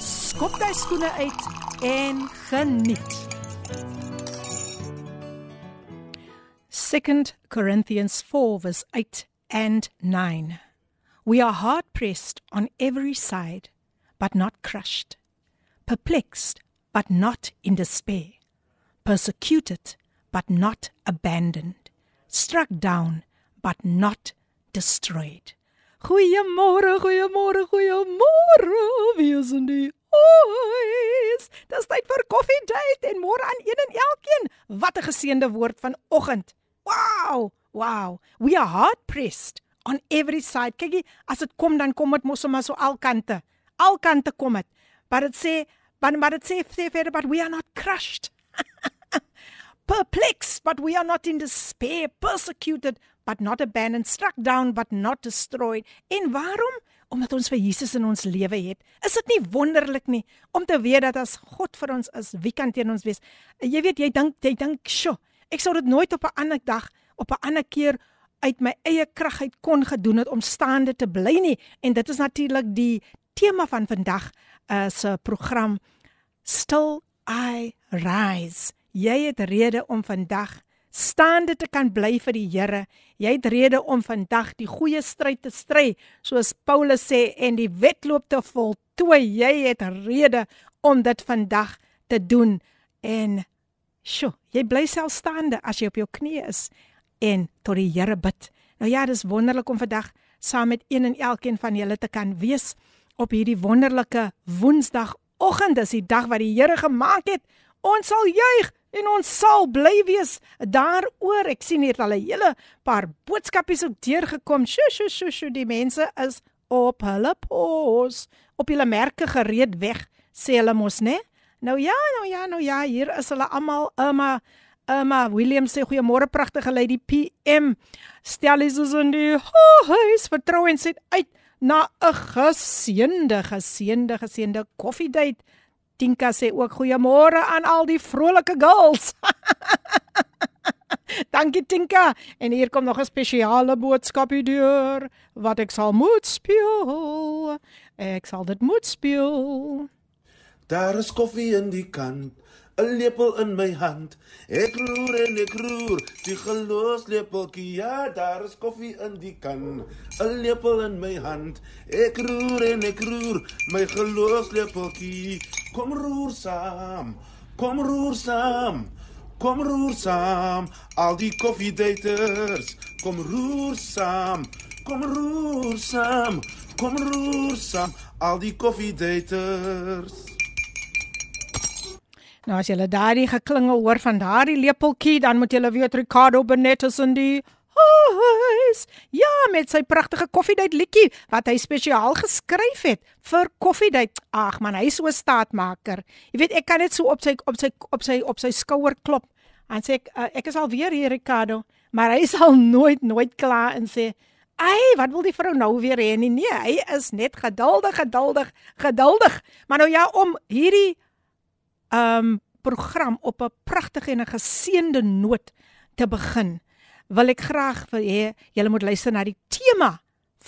skop jy skoene uit en geniet. 2 Corinthians 4 verse 8 and 9. We are hard pressed on every side, but not crushed, perplexed, but not in despair, persecuted, but not abandoned, struck down, but not destroyed. Goeiemôre, goeiemôre, goeiemôre. Wie is in die oes? Dis tyd vir koffie date en môre aan een en elkeen. Wat 'n geseënde woord vanoggend. Wow, wow. We are hard pressed on every side. Kykie, as dit kom dan kom dit mos sommer so alkante. Alkante kom dit. But it sê, but, but it sê, sê verder, but we are not crushed. Perplexed, but we are not in despair. Persecuted, but not abandoned, struck down but not destroyed. En waarom? Omdat ons vir Jesus in ons lewe het. Is dit nie wonderlik nie om te weet dat as God vir ons is, wie kan teen ons wees? Jy weet jy dink jy dink, "Sjoe, ek sou dit nooit op 'n ander dag, op 'n ander keer uit my eie krag uit kon gedoen het om staande te bly nie." En dit is natuurlik die tema van vandag uh, se program Still I Rise. Jy het rede om vandag staande te kan bly vir die Here. Jy het rede om vandag die goeie stryd te stry, soos Paulus sê en die wedloop te voltooi. Jy het rede om dit vandag te doen en sjo, jy bly self staande as jy op jou knieë is en tot die Here bid. Nou ja, dis wonderlik om vandag saam met een en elkeen van julle te kan wees op hierdie wonderlike Woensdagoggend. Dis die dag wat die Here gemaak het. Ons sal juig en ons sal bly wees daaroor. Ek sien hier al 'n hele paar boodskapies op deurgekom. Sjoe, sjoe, sjoe, sjoe, die mense is op hulle pos, op hulle merke gereed weg, sê hulle mos, né? Nou ja, nou ja, nou ja, hier is hulle almal. Emma Emma Williams sê goeiemôre pragtige lady PM. Stel is ons in die huis vertrou en sit uit na 'n geseënde, geseënde, geseënde koffiedייט. Tinka sê ook goeiemôre aan al die vrolike girls. Dankie Tinka. En hier kom nog 'n spesiale boodskap hierdeur wat ek sal moet speel. Ek sal dit moet speel. Daar is koffie in die kan, 'n lepel in my hand. Ek roer en ek roer, die gelos lepeltjie. Ja, daar is koffie in die kan, 'n lepel in my hand. Ek roer en ek roer, my gelos lepeltjie. Kom roer saam. Kom roer saam. Kom roer saam. Al die koffiedaters. Kom roer saam. Kom roer saam. Kom roer saam. Al die koffiedaters. Nou as jy daardie geklingel hoor van daardie lepeltjie, dan moet jy weet Ricardo Benet is in die huis. Ja, met sy pragtige koffiedייט liedjie wat hy spesiaal geskryf het vir koffiedייט. Ag man, hy is so 'n staatmaker. Jy weet, ek kan net so op sy op sy op sy op sy skouer klop en sê ek uh, ek is al weer hier Ricardo, maar hy sal nooit nooit klaar en sê Ai, wat wil die vrou nou weer hê? Nee, nee, hy is net geduldig, geduldig, geduldig. Maar nou ja, om hierdie ehm um, program op 'n pragtige en 'n geseënde noot te begin wil ek graag vir hê julle moet luister na die tema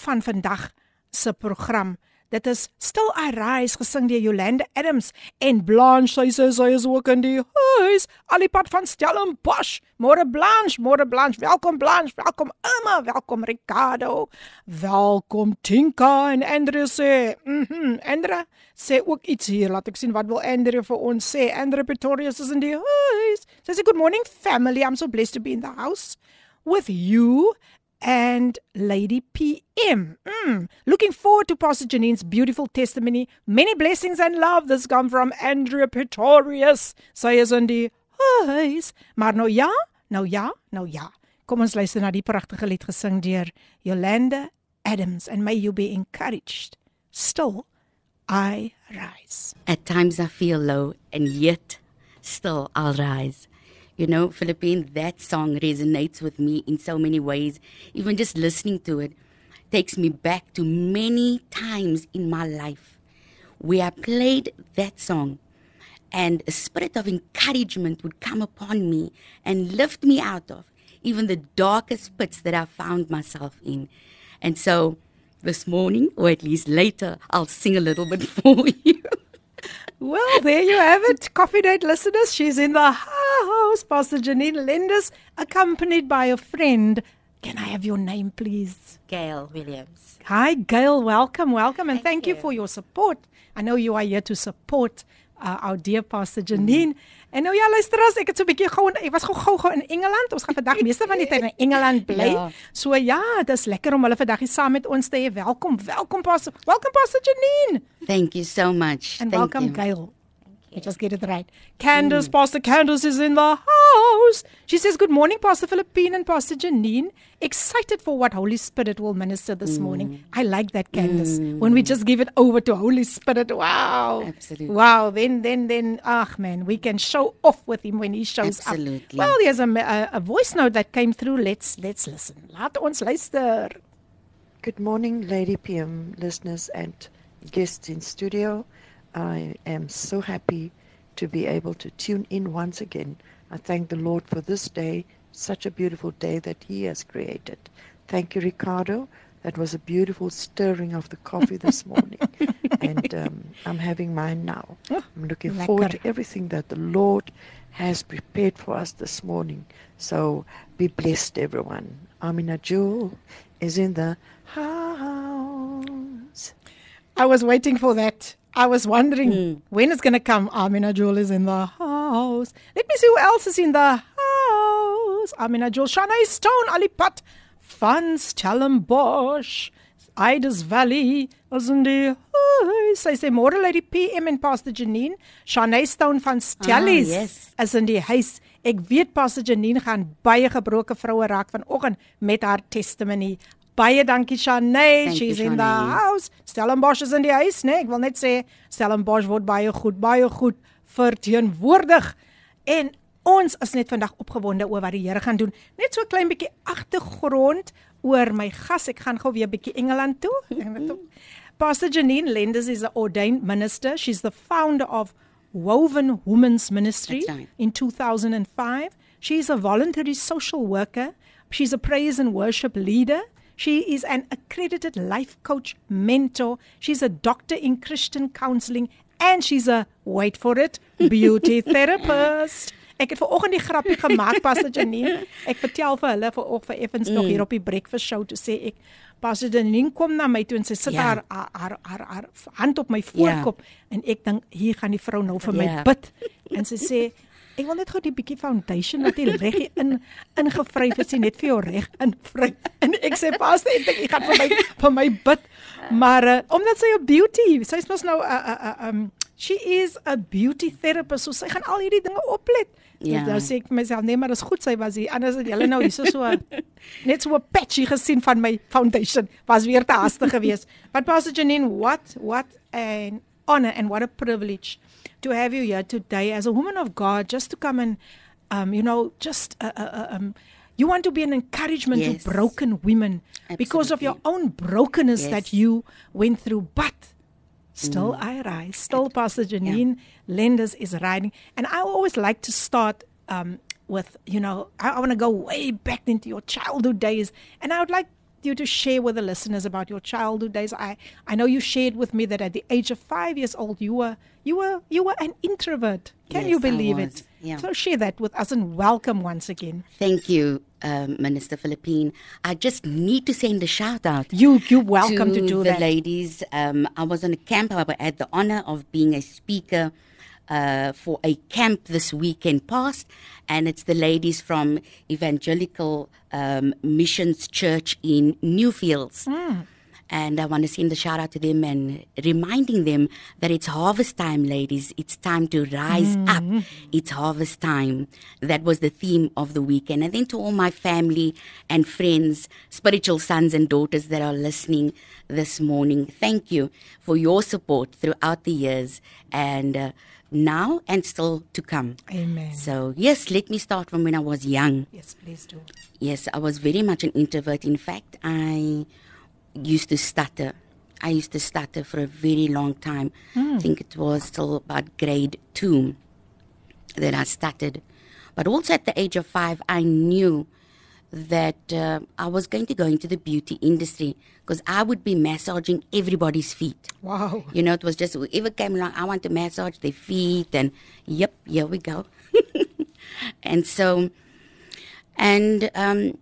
van vandag se program. Dit is Still I Rise gesing deur Yolanda Adams en Blanche sy sê sy is ook in die huis. Alipad van Stellenbosch. Môre Blanche, môre Blanche. Welkom Blanche, welkom Emma, welkom Ricardo. Welkom Tinka en Andre sê. Mhm, mm Andre sê ook iets hier. Laat ek sien wat wil Andre vir ons sê. Andre Pretorius is in die huis. Sy sê good morning family. I'm so blessed to be in the house with you and Lady PM. Mm. Looking forward to Pastor Janine's beautiful testimony. Many blessings and love. This come from Andrea Pretorius. Sy is in die huis. Maar nou ja, nou ja, nou ja. Kom ons luister na die pragtige lied gesing deur Yolanda Adams and may you be encouraged. Still I rise. At times I feel low, and yet still I'll rise. You know, Philippine, that song resonates with me in so many ways. Even just listening to it takes me back to many times in my life where I played that song and a spirit of encouragement would come upon me and lift me out of even the darkest pits that I found myself in. And so this morning, or at least later, I'll sing a little bit for you. Well, there you have it. Coffee Date listeners, she's in the house. Pastor Janine Lenders, accompanied by a friend. Can I have your name, please? Gail Williams. Hi, Gail. Welcome, welcome, and Thank thank, you. you. for your support. I know you are here to support uh, our dear Pastor Janine. En nou ja, luisteras, ek het so 'n bietjie gou ek was gou gou in Engeland. Ons gaan vandag meeste van die tyd in Engeland bly. Ja. So ja, dis lekker om hulle vandag hier saam met ons te hê. Welkom, welkom Pastor. Welkom Pastor Janine. Thank you so much. And Thank welcome, you. Gail. I just get it right. Candace, mm. Pastor Candace is in the house. She says, Good morning, Pastor Philippine and Pastor Janine. Excited for what Holy Spirit will minister this morning. Mm. I like that, Candace. When we mm. just give it over to Holy Spirit. Wow. Absolutely. Wow. Then, then, then, ah, man, we can show off with him when he shows up. Absolutely. Well, there's a, a, a voice note that came through. Let's, let's listen. Laat ons luister. Good morning, Lady PM listeners and guests in studio. I am so happy to be able to tune in once again. I thank the Lord for this day, such a beautiful day that He has created. Thank you, Ricardo. That was a beautiful stirring of the coffee this morning. and um, I'm having mine now. I'm looking forward to everything that the Lord has prepared for us this morning. So be blessed, everyone. Amina Jewel is in the house. I was waiting for that. I was wondering when it's going to come. Amina Jewel is in the house. Let me see who else is in the house. Amina Jewel, Shana Stone, Alipat, van Stellenbosch, Idas Valley, huis. Sy sê môre lê die PM en Pastor Janine, Shana Stone van Stellies Ah, yes. is in die huis. Ek weet Pastor Janine gaan baie gebroke vroue raak vanoggend met haar testimony. Baie dankie Shanae, Thank she's you, in the house. Stellenbosch is in die huis, né? Nee? Ek wil net sê Stellenbosch word baie goed, baie goed verteenwoordig. En ons is net vandag opgewonde oor wat die Here gaan doen. Net so 'n klein bietjie agtergrond oor my gas. Ek gaan gou weer bietjie Engeland toe. Pastor Janine Lenders is an ordained minister. She's the founder of Woven Women's Ministry right. in 2005. She's a voluntary social worker. She's a praise and worship leader. She is an accredited life coach, mentor. She's a doctor in Christian counseling and she's a wait for it, beauty therapist. Ek het vanoggend die grappie gemaak Pastor Janine. Ek vertel vir hulle vir of vir effens nog hier op die breakfast show te sê ek Pastor Janine kom na my toe en sy sit Ja. haar, haar haar haar haar hand op my voorkop en ek dink hier gaan die vrou nou vir my Ja. bid. En sy sê ek wil net gou die bietjie foundation wat jy reg hier in ingevryf is, net vir jou reg invryf. En ek sê pastor, ek dink jy gaan vir my vir my bid. Maar uh, omdat sy 'n beauty, sy's mos nou 'n uh, uh, um she is a beauty therapist, so sy gaan al hierdie dinge oplet. Ja. Ja. Nou sê ek vir myself, nee, maar dis goed sy was hier. Anders het julle nou hier so so net so 'n patchy gesien van my foundation. Was weer te hastig geweest. But Pastor Janine, what what an honor and what a privilege to have you here today as a woman of God just to come and um you know just uh, uh, uh, um you want to be an encouragement Yes. to broken women because of your own brokenness Yes. that you went through but Still I rise. Still Pastor Janine Lenders is riding. And I always like to start um, with, you know, I, I want to go way back into your childhood days. And I would like you to share with the listeners about your childhood days. I, I know you shared with me that at the age of five years old you were you were you were an introvert. Can Yes, you believe it? Yeah. So share that with us and welcome once again. Thank you, um, Minister Philippine. I just need to send a shout out. You you welcome to, to do the that. ladies. Um, I was on a camp. I had the honor of being a speaker uh, for a camp this weekend past, and it's the ladies from Evangelical um, Missions Church in Newfields. Hmm. And I want to send a shout out to them and reminding them that it's harvest time, ladies. It's time to rise up. It's harvest time. That was the theme of the weekend. And then to all my family and friends, spiritual sons and daughters that are listening this morning, thank you for your support throughout the years and uh, now and still to come. Amen. So, yes, let me start from when I was young. Yes, please do. Yes, I was very much an introvert. In fact, I used to stutter. I used to stutter for a very long time. I think it was till about grade two that I stuttered. But also at the age of five, I knew that uh, I was going to go into the beauty industry because I would be massaging everybody's feet. Wow. You know, it was just whoever came along, I want to massage their feet, and yep, here we go. and so, and um,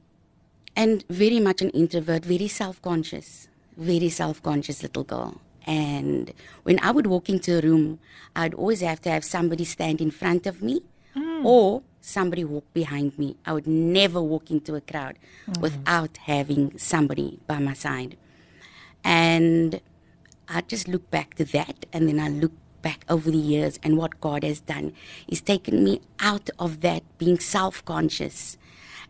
and very much an introvert, very self-conscious, very self-conscious little girl. And when I would walk into a room, I'd always have to have somebody stand in front of me, or somebody walk behind me. I would never walk into a crowd mm-hmm. without having somebody by my side. And I just look back to that and then I look back over the years and what God has done is taken me out of that being self conscious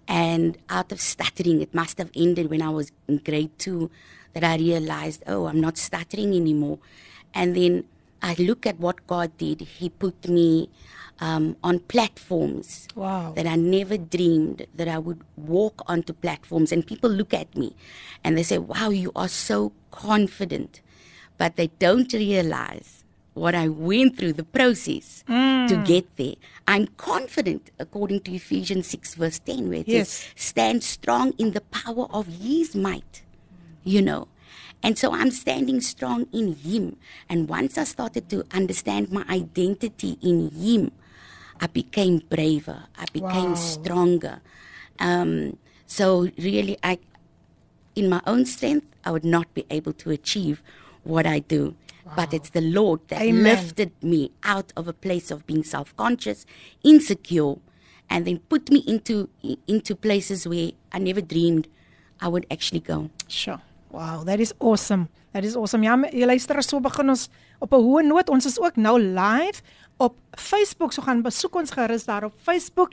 and out of stuttering. It must have ended when I was in grade two that I realized, oh, I'm not stuttering anymore. And then I look at what God did. He put me um, on platforms Wow. that I never dreamed that I would walk onto platforms and people look at me and they say, Wow, you are so confident. But they don't realize what I went through, the process to get there. I'm confident, according to Ephesians 6, verse 10, where it Yes. says, Stand strong in the power of His might, you know. And so I'm standing strong in Him. And once I started to understand my identity in Him, I became braver. I became Wow. stronger. Um, so really, I, in my own strength, I would not be able to achieve what I do. But it's the Lord that Amen. lifted me out of a place of being self-conscious, insecure, and then put me into into places where I never dreamed I would actually go. Sure. Wow, that is awesome. That is awesome. Ja, jy luister so begin ons op 'n hoë noot. Ons is ook nou live op Facebook. So gaan besoek ons gerus daar op Facebook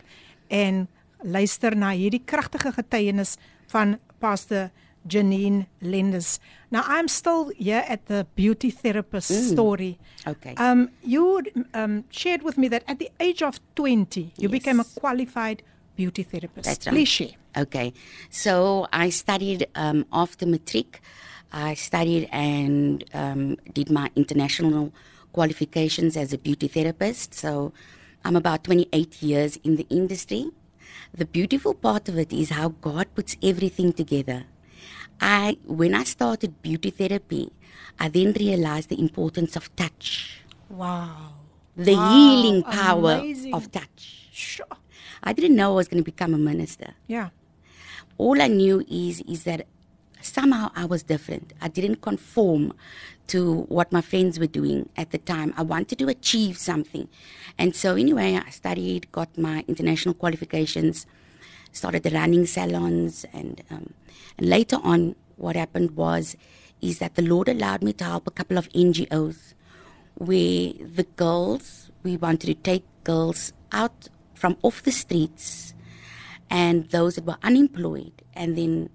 en luister na hierdie kragtige getuienis van Pastor Janine Lenders. Now I'm still here at the beauty therapist story. Okay. Um you um shared with me that at the age of 20 you Yes. became a qualified beauty therapist. That's right. Please share. Okay, so I studied um, after matric. I studied and um, did my international qualifications as a beauty therapist. So I'm about 28 years in the industry. The beautiful part of it is how God puts everything together. I, when I started beauty therapy, I then realized the importance of touch, Wow. the Wow, healing power amazing. of touch. Sure. I didn't know I was going to become a minister Yeah. all I knew is is that somehow I was different. I didn't conform to what my friends were doing at the time. I wanted to achieve something. And so anyway, I studied, got my international qualifications, started running salons and um, and later on what happened was is that the Lord allowed me to help a couple of NGOs where the girls we wanted to take girls out from off the streets and those that were unemployed. And then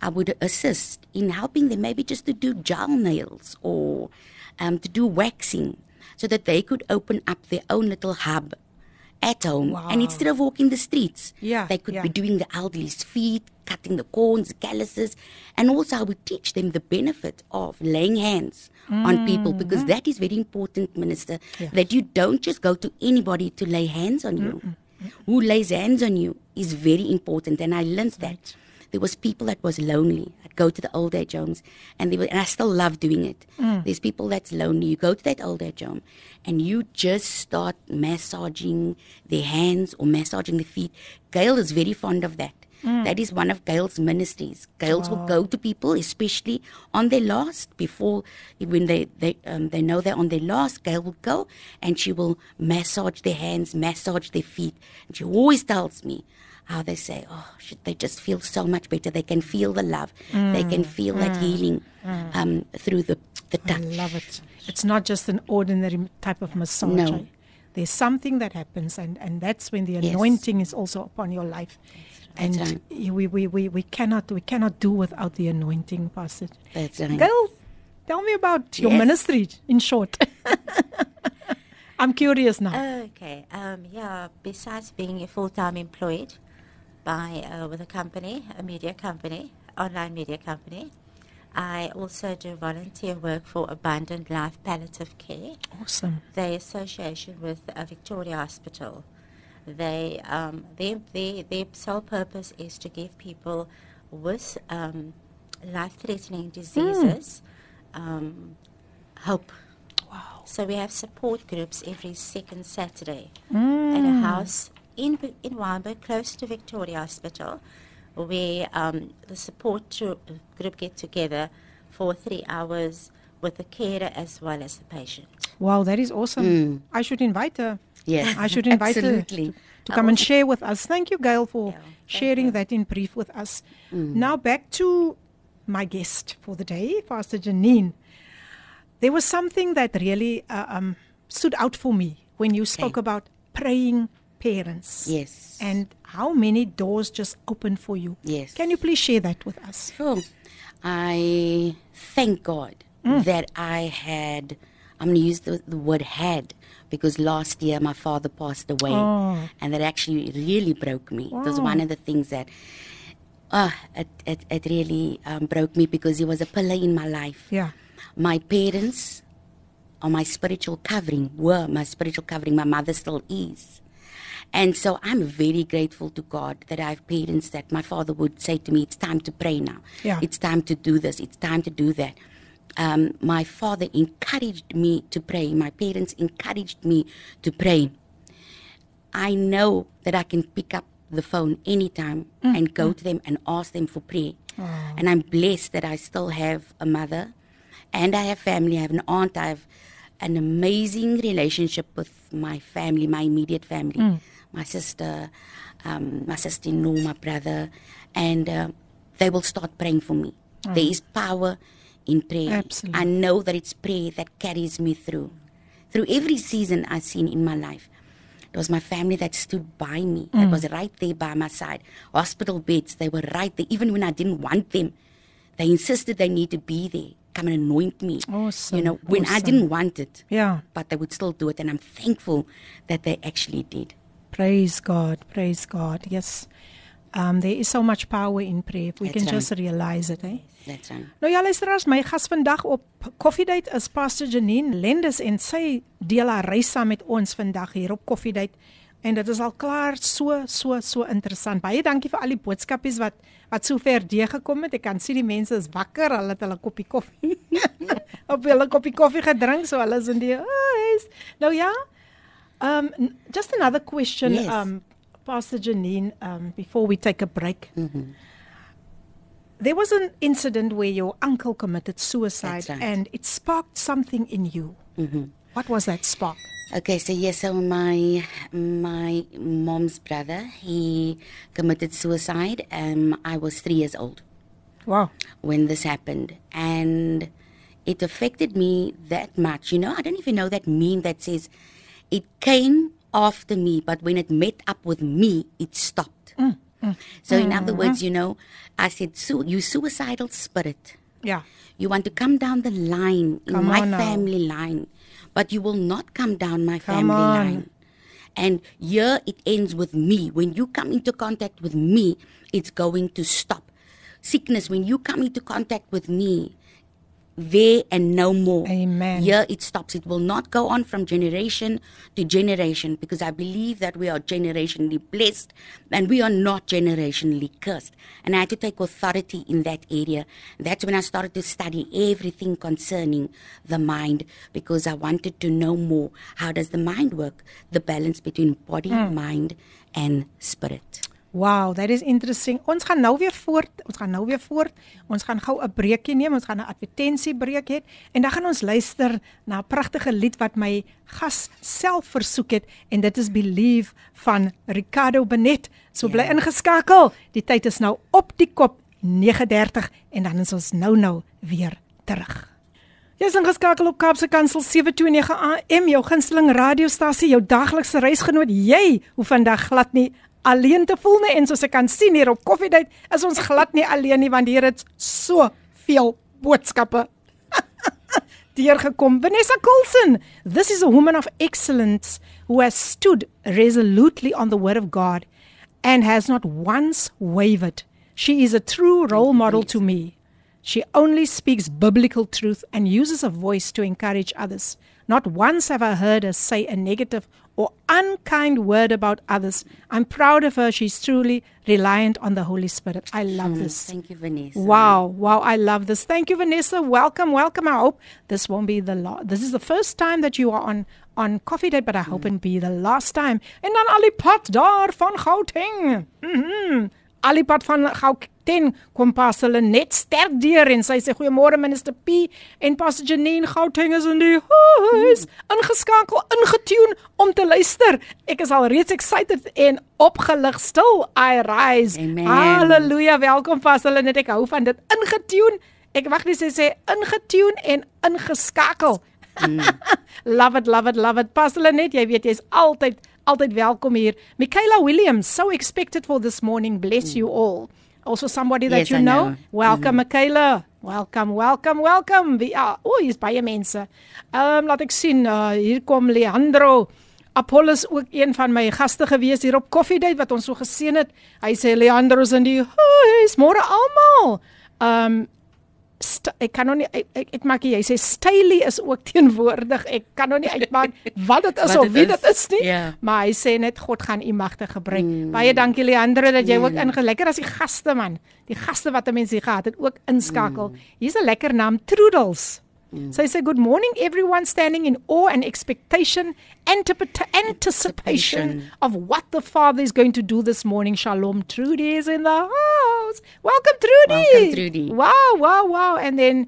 I would assist in helping them maybe just to do gel nails or um, to do waxing so that they could open up their own little hub at home. And instead of walking the streets, Yeah, they could yeah. be doing the elderly's feet, cutting the corns, calluses. And also, I would teach them the benefit of laying hands on people mm-hmm. because that is very important, Minister, Yes. that you don't just go to anybody to lay hands on you. Who lays hands on you is very important. And I learned that. There was people that was lonely. Go to the old age homes, and they and I still love doing it. There's people that's lonely. You go to that old age home, and you just start massaging their hands or massaging their feet. Gail is very fond of that. That is one of Gail's ministries. Gail's will go to people, especially on their last, before when they they um, they know they're on their last. Gail will go and she will massage their hands, massage their feet, and she always tells me how they say, oh, should they just feel so much better? They can feel the love. They can feel that healing um, through the, the touch. I touch. love it. It's not just an ordinary type of massage. No. There's something that happens, and, and that's when the Yes. anointing is also upon your life. That's and right. we, we, we, we cannot we cannot do without the anointing, Pastor. That's right. Girl, tell me about your Yes. ministry in short. I'm curious now. Okay. Um, yeah. Besides being a full time employed by uh, with a company, a media company, online media company, I also do volunteer work for Abundant Life Palliative Care, awesome. the association with uh, Victoria Hospital. They um, their, their their sole purpose is to give people with um, life-threatening diseases um, hope. Wow. So we have support groups every second Saturday at a house in in Wynberg, close to Victoria Hospital, where um, the support group get together for three hours with the carer as well as the patient. Wow, that is awesome. I should invite her. Yes, I should invite absolutely. her to come and share with us. Thank you, Gail, for Yeah, sharing you. that in brief with us. Now back to my guest for the day, Pastor Janine. There was something that really uh, um, stood out for me when you spoke about praying parents. Yes. And how many doors just opened for you. Yes. Can you please share that with us? Sure. I thank God that I had, I'm going to use the, the word had, because last year my father passed away. Oh. And that actually really broke me. It was one of the things that, uh, it, it, it really um, broke me because he was a pillar in my life. Yeah. My parents are my spiritual covering, were my spiritual covering. My mother still is. And so I'm very grateful to God that I have parents that my father would say to me, It's time to pray now. Yeah. It's time to do this. It's time to do that. Um, my father encouraged me to pray. My parents encouraged me to pray. I know that I can pick up the phone anytime mm. and go mm. to them and ask them for prayer. And I'm blessed that I still have a mother and I have family. I have an aunt. I have an amazing relationship with my family, my immediate family, mm. My sister, um, my sister in law, my brother. And uh, they will start praying for me. There is power in prayer. Absolutely. I know that it's prayer that carries me through. Through every season I've seen in my life. It was my family that stood by me. That was right there by my side. Hospital beds, they were right there. Even when I didn't want them, they insisted they need to be there. Come and anoint me. Awesome, You know, when I didn't want it. Yeah. But they would still do it. And I'm thankful that they actually did. Praise God. Praise God. Yes. Um, there is so much power in prayer. We That's can right. just realize it, eh? That's right. Nou ja, luisteraars, my gas vandag op Coffee Date is Pastor Janine Lendes en sy deel haar reis saam met ons vandag hier op Coffee Date. En dit is al klaar so so so interessant. Baie dankie vir al die boodskapies wat wat sover deurgekom het. Ek kan sien die mense is wakker. Hulle het hulle koppie koffie op hulle koppie koffie gedrink, so hulle is in die oh, is. Nou ja, Um n- just another question Yes. um Pastor Janine um before we take a break. There was an incident where your uncle committed suicide right. and it sparked something in you. What was that spark? Okay, so yes, so my my mom's brother, he committed suicide. Um, I was three years old. Wow. when this happened and it affected me that much you know i don't even know that meme that says it came after me but when it met up with me it stopped. Mm, mm. So in other mm-hmm. words you know i said so you suicidal spirit. Yeah. you want to come down the line in Come my on now. family line but you will not come down my Come family on. line. And here it ends with me. When you come into contact with me it's going to stop. Sickness when you come into contact with me there and no more. Amen. here it stops. It will not go on from generation to generation because i believe that we are generationally blessed and we are not generationally cursed. And i had to take authority in that area. That's when i started to study everything concerning the mind because i wanted to know more. How does the mind work? The balance between body hmm. mind and spirit Wow, that is interesting. Ons gaan nou weer voort. Ons gaan nou weer voort. Ons gaan gou 'n breekie neem. Ons gaan 'n advertensiebreek hê en dan gaan ons luister na 'n pragtige lied wat my gas self versoek het en dit is Believe van Ricardo Benet. So bly Ja. ingeskakel. Die tyd is nou op die kop 9:30 en dan is ons nou nou weer terug. Jy's ingeskakel op Kaapse Kansel 729 AM, jou gunsteling radiostasie, jou daglikse reisgenoot. Jy hoef vandag glad nie alleen te voel nie en soos ek kan sien hier op Koffiedייט, is ons glad nie alleen nie want hier het so veel boodskappe deurgekom. Vanessa Coulson, this is a woman of excellence who has stood resolutely on the word of God and has not once wavered. She is a true role model to me. She only speaks biblical truth and uses her voice to encourage others. Not once have I heard her say a negative or unkind word about others. I'm proud of her. She's truly reliant on the Holy Spirit. I love this. Thank you, Vanessa. Wow, wow, I love this. Thank you, Vanessa. Welcome, welcome. I hope this won't be the last. This is the first time that you are on on Coffee Date, but I hope it'll be the last time. En dan Alipad daar van Gauteng. Mhm. Alipad van Gauteng kom pas hulle net sterk deur en sy sê goeiemôre minister P en pas Janine Gauteng is in die huis ingeskakel ingetune om te luister. Ek is al reeds excited en opgelig stil. I rise. Amen. Halleluja. Welkom pas hulle net ek hou van dit ingetune. Ek wag net sy sê ingetune en ingeskakel. love it, love it, love it. Pas hulle net, jy weet jy's altyd altyd welkom hier. Michaela Williams, so expected for this morning. Bless you all. Also somebody that Yes, you know. know. Welcome Michaela. Welcome, welcome, welcome. Wie ja, o, hier's baie mense. Ehm um, laat ek sien, uh, hier kom Leandro. Apollos ook een van my gaste gewees hier op Coffee Date wat ons so geseën het. Hy sê Leandro's in die huis, môre almal. Ehm um, ek kan nog nie ek, ek, ek maak jy sê Stylie is ook teenwoordig. Ek kan nog nie uitmaak wat dit is Wat of wie dit is nie. Ja. Maar hy sê net God gaan u magte gebruik. Mm. Baie dankie Leandro dat jy mm. ook inge lekker as die gaste man. Die gaste wat 'n mens hier gehad het ook inskakel. Mm. Hier's 'n lekker naam Troodles. Mm. So hy sê good morning everyone standing in awe and expectation antip- anticipation of what the Father is going to do this morning. Shalom Trudy is in the house. Welcome Trudy. Welcome, Trudy. Wow, wow, wow. And then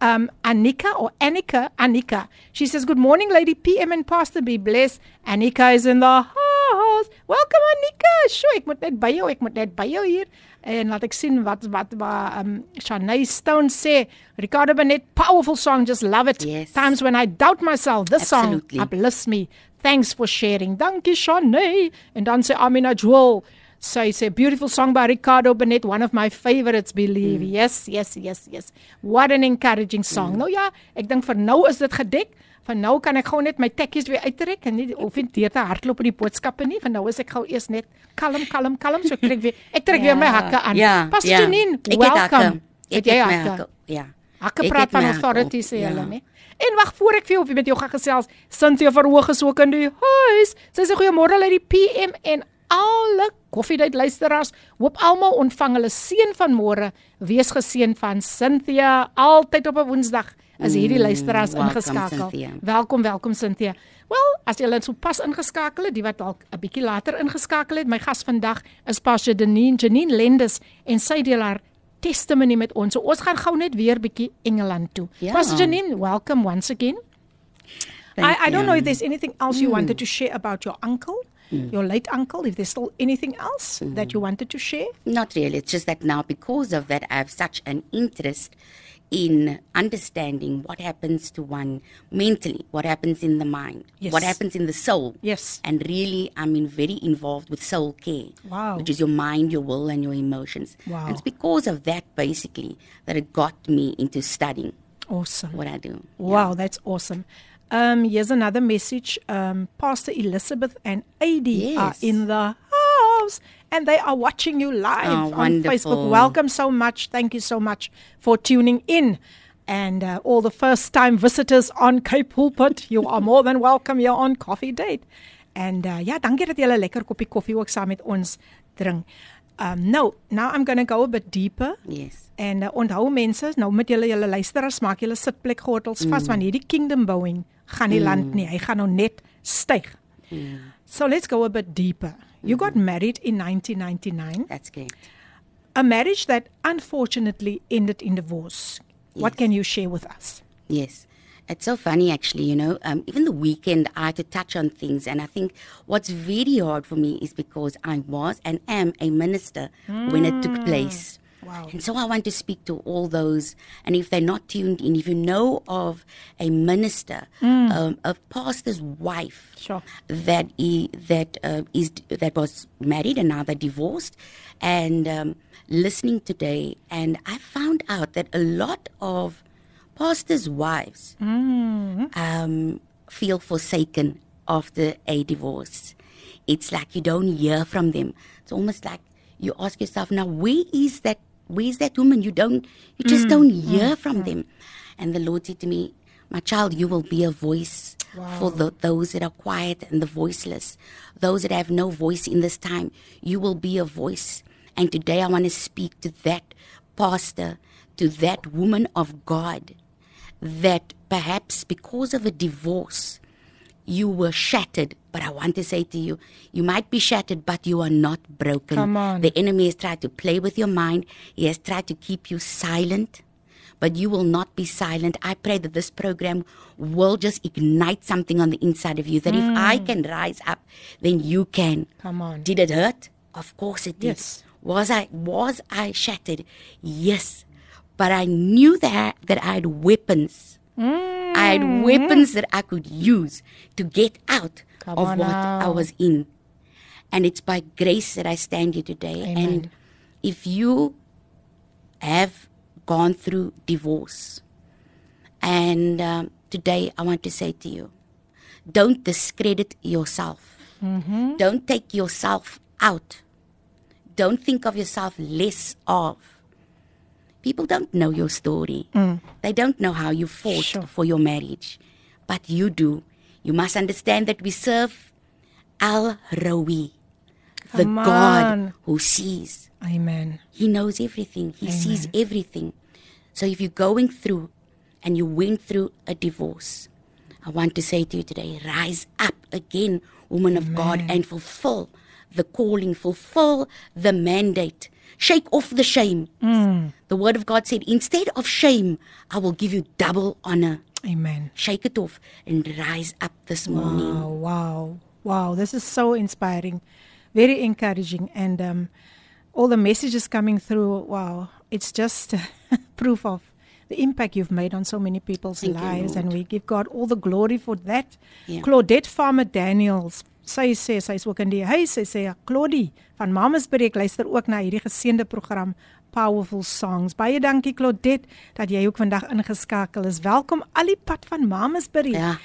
um, Annika or Annika, Annika. She says, Good morning, Lady PM and Pastor. Be blessed. Annika is in the house. Welcome, Annika. Sjoe, ek moet net by jou, ek moet net by jou hier. En laat ek sien wat wat wat um Shanae Stone sê. Ricardo Benet, powerful song, just love it. Yes. Times when I doubt myself, this Absolutely. song uplifts me. Thanks for sharing. Dankie Shanae. En dan sê Amina Joel, sy sê beautiful song by Ricardo Benet, one of my favorites, believe. Mm. Yes, yes, yes, yes. What an encouraging song. Mm. Nou ja, ek dink vir nou is dit gedek. Van nou kan ek gou net my tekkies weer uittrek en nie of nie te hardloop op die boodskappe nie. Van nou is ek gou eers net kalm, kalm, kalm. So ek trek weer ek trek ja. weer my hakke aan. Ja. Pastor ja. Janine, Ek het hakke. welcome. Ek Het jy het my hakke? hakke. Ja. Hakke Ek praat het my van hakke authority op, sê ja. hulle, né? En wag voor ek vir jou met jou gaan gesels. Cynthia Verhoog is ook in die huis. Sy sê goeiemôre uit die PM en alle koffiedייט luisteraars. Hoop almal ontvang hulle seën van môre. Wees geseën van Cynthia altyd op 'n Woensdag. Is hierdie Mm, luisteraars welcome, ingeskakel. Cynthia. Welkom, welkom Cynthia. Wel, as jy net so pas ingeskakel het, die wat dalk 'n bietjie later ingeskakel het, my gas vandag is Pastor Janine, Janine Lendes en sy deel haar testimony met ons. So ons gaan gou net weer bietjie Engeland toe. Ja. Pastor Janine, welcome once again. I, Thank I don't know you. if there's anything else you wanted to share about your uncle, your late uncle, if there's still anything else that you wanted to share. Not really. It's just that now, because of that, I have such an interest in understanding what happens to one mentally, what happens in the mind, Yes. what happens in the soul. Yes. And really, I'm in very involved with soul care. Wow. Which is your mind, your will, and your emotions. Wow. And it's because of that, basically, that it got me into studying Awesome. what I do. Wow, that's awesome. Um, here's another message. Um, Pastor Elizabeth and AD are in the house and they are watching you live Oh, on. Facebook. Welcome so much. Thank you so much for tuning in. And uh, all the first time visitors on Cape Pulpit, you are more than welcome here on Coffee Date. And uh, ja, dankie dat julle lekker koppie koffie ook saam met ons drink. Um, nou, now I'm going to go a bit deeper. Yes. En uh, onthou mense, nou met julle julle luisteraars maak julle sitplek gordels vas want hierdie kingdom bouing gaan nie land nie. Hy gaan nou net styg. So let's go a bit deeper. You got married in 1999, That's great. a marriage that unfortunately ended in divorce. What can you share with us? Yes. It's so funny, actually, you know. Um, even the weekend, I had to touch on things. And I think what's very hard for me is because I was and am a minister when it took place. Wow. And so I want to speak to all those. And if they're not tuned in, if you know of a minister, um, a pastor's wife, Sure. that he, that uh, is that was married and now they're divorced, and um, listening today, and I found out that a lot of pastors' wives um, feel forsaken after a divorce. It's like you don't hear from them. It's almost like you ask yourself, now where is that? Where is that woman? You don't. You just mm, don't mm, hear mm. from them. And the Lord said to me, "My child, you will be a voice for the, those that are quiet and the voiceless, those that have no voice in this time. You will be a voice. And today I want to speak to that pastor, to that woman of God, that perhaps because of a divorce, you were shattered. But I want to say to you, you might be shattered, but you are not broken. Come on. The enemy has tried to play with your mind, he has tried to keep you silent. But you will not be silent. I pray that this program will just ignite something on the inside of you. That if hmm. I can rise up, then you can. Come on. Did it hurt? Of course it did. Yes. Was I was I shattered? Yes. But I knew that that I had weapons. I had weapons that I could use to get out Come of what I was in. And it's by grace that I stand here today. Amen. And if you have gone through divorce, and um, today I want to say to you, don't discredit yourself. Don't take yourself out. Don't think of yourself less of. People don't know your story. They don't know how you fought Sure. for your marriage. But you do. You must understand that we serve El Roi, the Come God on. who sees. Amen. He knows everything. He sees everything. So if you're going through and you went through a divorce, I want to say to you today, rise up again, woman of God, and fulfill the calling, fulfill the mandate. Shake off the shame. The word of God said, instead of shame, I will give you double honor. Amen. Shake it off and rise up this morning. Wow, wow, wow. This is so inspiring, very encouraging. And um, all the messages coming through, wow, it's just proof of the impact you've made on so many people's Thank you, lives. and we give God all the glory for that. Yeah. Claudette Farmer Daniels. Sy sê sy's ook in die huis. Sy sê Claudie van Mamas Breek luister ook na hierdie geseënde program Powerful Songs. Baie dankie Claudette dat jy ook vandag ingeskakel is. Welkom al die pad van Mamas Breek. Ja.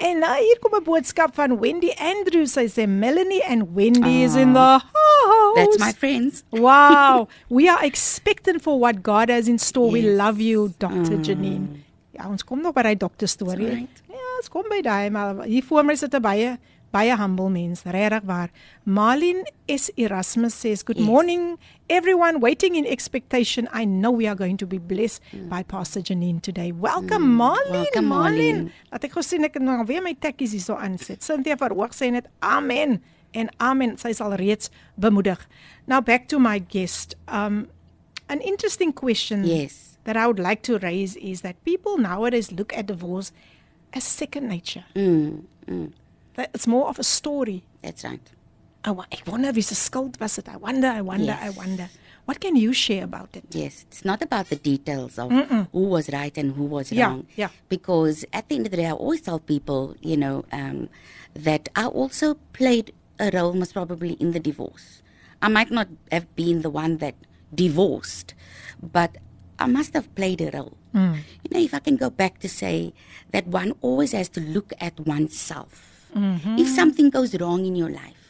En nou hier kom 'n boodskap van Wendy Andrews. Sy sê Melanie and Wendy is in the house. That's my friends. Wow. We are expectant for what God has in store. We love you, Dr. Janine. Ja, ons kom nog by daai dokter storie. Right. Ja, ons kom by daai, maar hier voor my sit 'n baie baie humble mens, regtig waar. Marlene S Erasmus says, "Good Yes. morning everyone waiting in expectation. I know we are going to be blessed by Pastor Janine today. Welcome Marlene, Welcome, Marlene. Laat ek gou sien ek nou weer my tekkies hierso aansit. Cynthia verhoog sê net amen en amen. Sy sal reeds bemoedig. Now back to my guest. Um an interesting question Yes. that I would like to raise is that people nowadays look at divorce as second nature. Mm, mm, it's more of a story. that's right. I, ek wonder wie se skuld was dit. I wonder, I wonder, I wonder. What can you share about it? Yes, it's not about the details of who was right and who was Yeah, wrong. yeah. Because at the end of the day, I always tell people, you know, um, that I also played a role, most probably, in the divorce. I might not have been the one that divorced, but I must have played a role. You know, if I can go back to say that one always has to look at oneself. Mm-hmm. If something goes wrong in your life,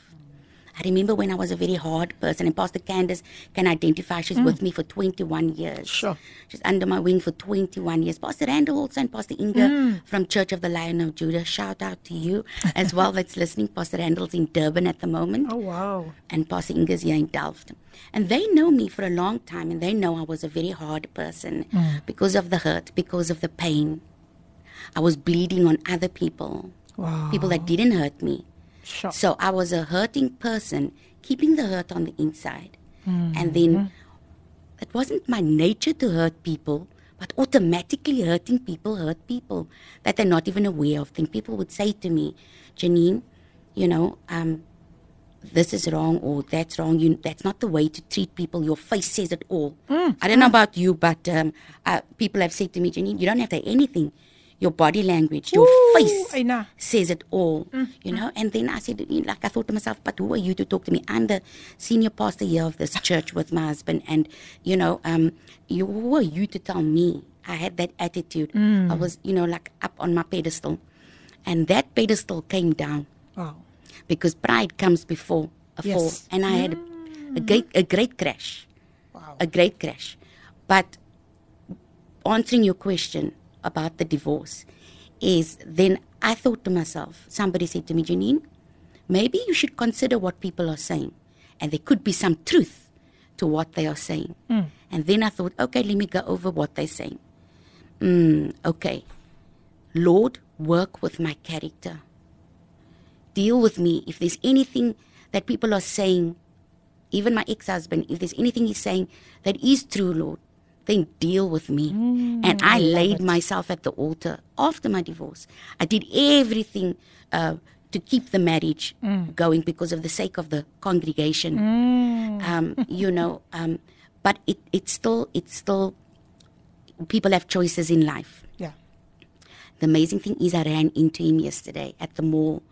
I remember when I was a very hard person, and Pastor Candace can identify. She's mm. with me for 21 years. Sure. She's under my wing for 21 years. Pastor Randall also and Pastor Inga mm. from Church of the Lion of Judah. Shout out to you as well that's listening. Pastor Randall's in Durban at the moment Oh wow. and Pastor Inga's here in Delft. And they know me for a long time, and they know I was a very hard person mm. because of the hurt, because of the pain. I was bleeding on other people, Wow. people that didn't hurt me, Sure. So I was a hurting person, keeping the hurt on the inside. And then it wasn't my nature to hurt people, but automatically hurting people hurt people that they're not even aware of. Then people would say to me, Janine, you know, um, this is wrong or that's wrong. You, that's not the way to treat people. Your face says it all. I don't know about you, but um, uh, people have said to me, Janine, you don't have to say anything. Your body language, your Ooh, face says it all, mm, you know. Mm. And then I said, mm, like I thought to myself, but who are you to talk to me? I'm the senior pastor here of this church with my husband, and you know, um, you who are you to tell me? I had that attitude. I was, you know, like up on my pedestal, and that pedestal came down Wow. because pride comes before a Yes. fall, and I had a, a great, a great crash, Wow. a great crash. But answering your question about the divorce is then I thought to myself, somebody said to me, Janine, maybe you should consider what people are saying. And there could be some truth to what they are saying. And then I thought, okay, let me go over what they're saying. Mm, okay. Lord, work with my character. Deal with me. If there's anything that people are saying, even my ex husband, if there's anything he's saying that is true, Lord, deal with me. and I, laid myself at the altar after my divorce. I did everything uh, to keep the marriage going because of the sake of the congregation. Um, you know, um, but it, it's still, it's still, people have choices in life. Yeah. The amazing thing is, I ran into him yesterday at the mall.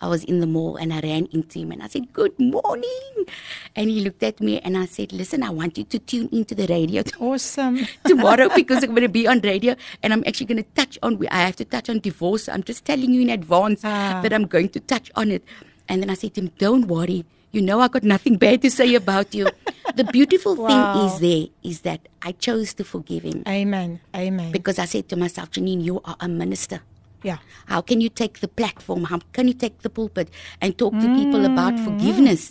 I was in the mall and I ran into him and I said, Good morning. And he looked at me and I said, Listen, I want you to tune into the radio Awesome. tomorrow because I'm going to be on radio and I'm actually going to touch on, I have to touch on divorce. I'm just telling you in advance Ah. that I'm going to touch on it. And then I said to him, Don't worry. You know, I got nothing bad to say about you. the beautiful Wow. thing is there is that I chose to forgive him Amen. Amen. because I said to myself, Janine, you are a minister. Yeah. How can you take the platform? How can you take the pulpit and talk to people about Mm, forgiveness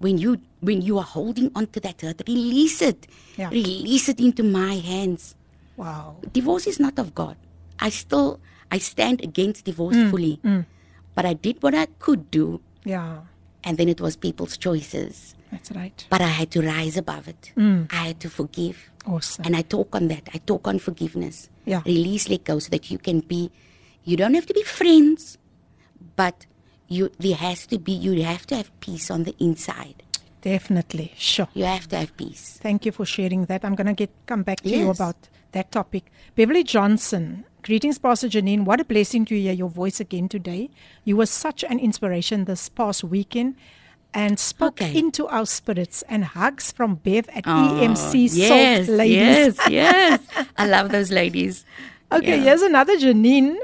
when you when you are holding on to that hurt? Release it. Yeah. Release it into my hands. Wow. Divorce is not of God. I still I stand against divorce Mm, fully. But I did what I could do Yeah. and then it was people's choices. That's right. But I had to rise above it. Mm. I had to forgive. Awesome. And I talk on that. I talk on forgiveness. Yeah. Release, let go, so that you can be. You don't have to be friends, but you. There has to be. You have to have peace on the inside. Definitely. Sure. You have to have peace. Thank you for sharing that. I'm going to get come back to you about that topic. Beverly Johnson. Greetings, Pastor Janine. What a blessing to hear your voice again today. You were such an inspiration this past weekend and spoke Okay. into our spirits and hugs from Bev at Oh, EMC yes, Salt Ladies. yes, yes. I love those ladies. Okay, Yeah. here's another Janine.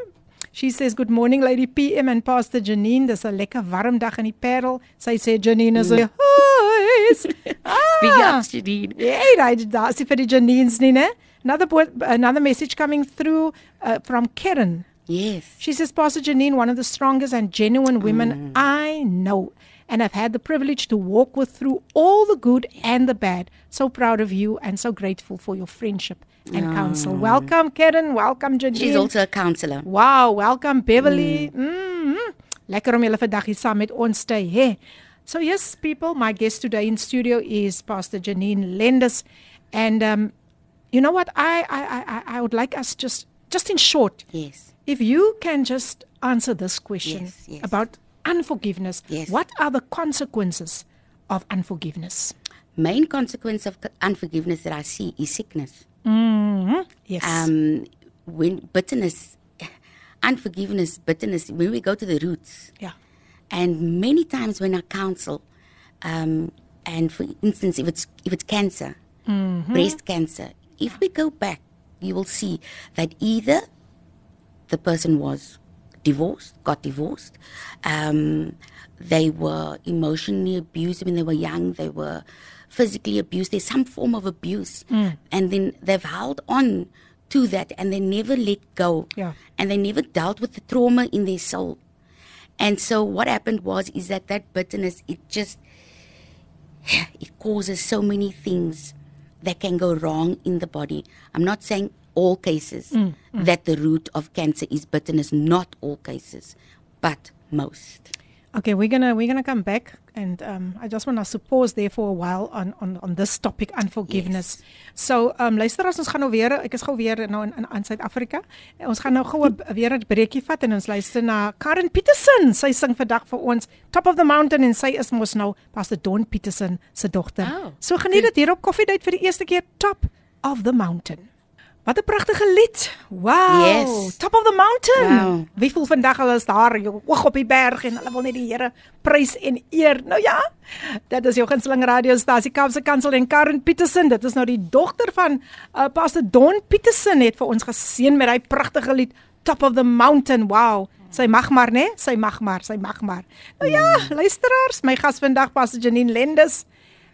She says, Good morning, Lady PM and Pastor Janine. Dis 'n lekker warm dag in die Parel. Sy sê Janine is huis. Big Ah, ups, Janine. yeah, right. Daar's vir die Janines nie, né? Another another message coming through uh, from Karen. Yes. She says, Pastor Janine, one of the strongest and genuine women I know, and I've had the privilege to walk with through all the good and the bad. So proud of you and so grateful for your friendship and counsel. Welcome, Karen. Welcome, Janine. She's also a counselor. Wow, welcome Beverly. Mm. Lekker om julle vandag hier saam met ons te hê. So yes, people, my guest today in studio is Pastor Janine Lenders, and um, you know what? I, I I I- I would like us just just in short, Yes. if you can just answer this question Yes, yes. about unforgiveness. Yes. What are the consequences of unforgiveness? Main consequence of unforgiveness that I see is sickness. Yes. um, when bitterness, unforgiveness, bitterness, when we go to the roots, yeah. and many times when I counsel, um, and for instance, if it's if it's cancer, breast cancer, if we go back, you will see that either the person was divorced, got divorced, um, they were emotionally abused when they were young, they were physically abused. There's some form of abuse, mm. and then they've held on to that, and they never let go, Yeah. and they never dealt with the trauma in their soul. And so what happened was is that that bitterness it just it causes so many things that can go wrong in the body. I'm not saying all cases mm, mm. that the root of cancer is bitterness, not all cases, but most. Okay, we're gonna we're gonna come back, and um, I just want to pause there for a while on on on this topic, unforgiveness. Yes. So, um, luisteraars, ons gaan nou weer, ek is gou weer nou in in, in Suid-Afrika. Ons gaan nou gou weer 'n breekie vat en ons luister na Karen Petersen. Sy sing vandag vir ons Top of the Mountain en sy is mos nou Pastor Don Petersen se dogter. Oh, so geniet dit hier op Coffee Date vir die eerste keer Top of the Mountain. Wat 'n pragtige lied. Wow. Yes. Top of the mountain. Wow. Wie voel vandag hulle is daar hoog op die berg en hulle wil net die Here prys en eer. Nou ja. Dit is jou gunsteling radiostasie Kaapse Kansel en Karen Petersen. Dit is nou die dogter van uh, Pastor Don Petersen het vir ons geseën met daai pragtige lied Top of the Mountain. Wow. Sy mag maar, né? Sy mag maar, sy mag maar. Nou ja, luisteraars, my gas vandag Pastor Janine Lendes.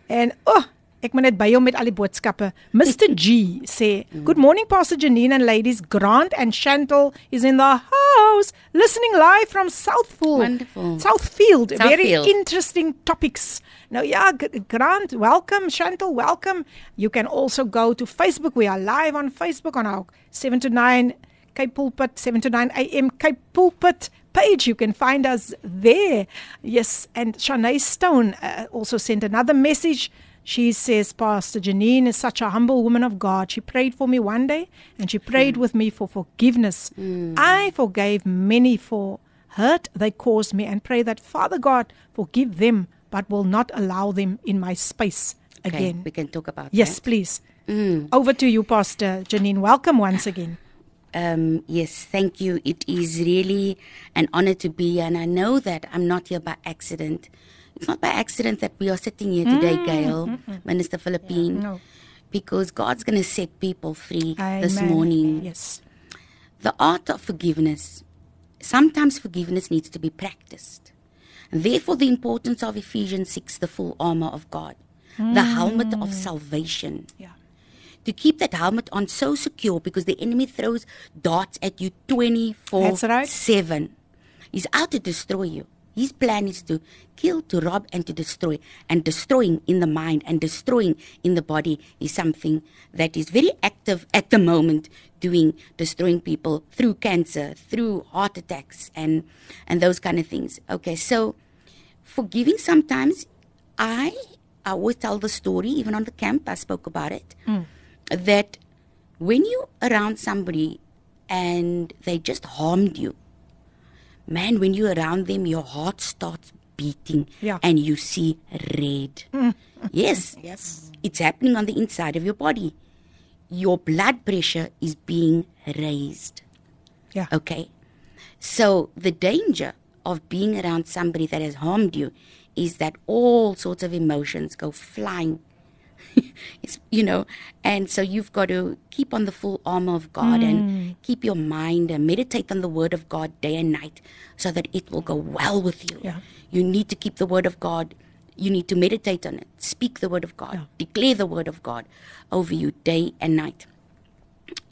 En o, oh, Ek moet net by hom met al die boodskappe. Mr G sê, "Good morning Pastor Janine and ladies. Grant and Chantal is in the house listening live from Southfield. Wonderful. Southfield. Southfield. Very interesting topics." Nou ja, Grant, welcome. Chantal, welcome. You can also go to Facebook. We are live on Facebook on our 7 to 9 Cape Pulpit 7 to 9 AM Cape Pulpit page. You can find us there. Yes, and Shanae Stone uh, also sent another message. She says, Pastor Janine is such a humble woman of God. She prayed for me one day and she prayed mm. with me for forgiveness. Mm. I forgave many for hurt they caused me and pray that Father God forgive them but will not allow them in my space okay, again. We can talk about yes, that. please. Mm. Over to you, Pastor Janine. Welcome once again. Um, yes, thank you. It is really an honor to be here, and I know that I'm not here by accident. It's not by accident that we are sitting here today, mm, Gail, mm, mm, Minister Philippine, yeah, no. because God's going to set people free Amen. this morning. Yes. The art of forgiveness. Sometimes forgiveness needs to be practiced. And therefore, the importance of Ephesians 6, the full armor of God, the helmet of mm. salvation. Yeah. To keep that helmet on so secure because the enemy throws darts at you 24 right. 7. He's out to destroy you. His plan is to kill, to rob, and to destroy. And destroying in the mind and destroying in the body is something that is very active at the moment, doing destroying people through cancer, through heart attacks, and and those kind of things. Okay, so forgiving sometimes, I I always tell the story, even on the camp, I spoke about it, mm. that when you around somebody and they just harmed you man, when you're around them, your heart starts beating yeah. and you see red. Mm. Yes. Yes. It's happening on the inside of your body. Your blood pressure is being raised. Yeah. Okay. So the danger of being around somebody that has harmed you is that all sorts of emotions go flying you know, and so you've got to keep on the full armor of God mm. and keep your mind and meditate on the word of God day and night so that it will go well with you. Yeah. You need to keep the word of God. You need to meditate on it. Speak the word of God. Yeah. Declare the word of God over you day and night.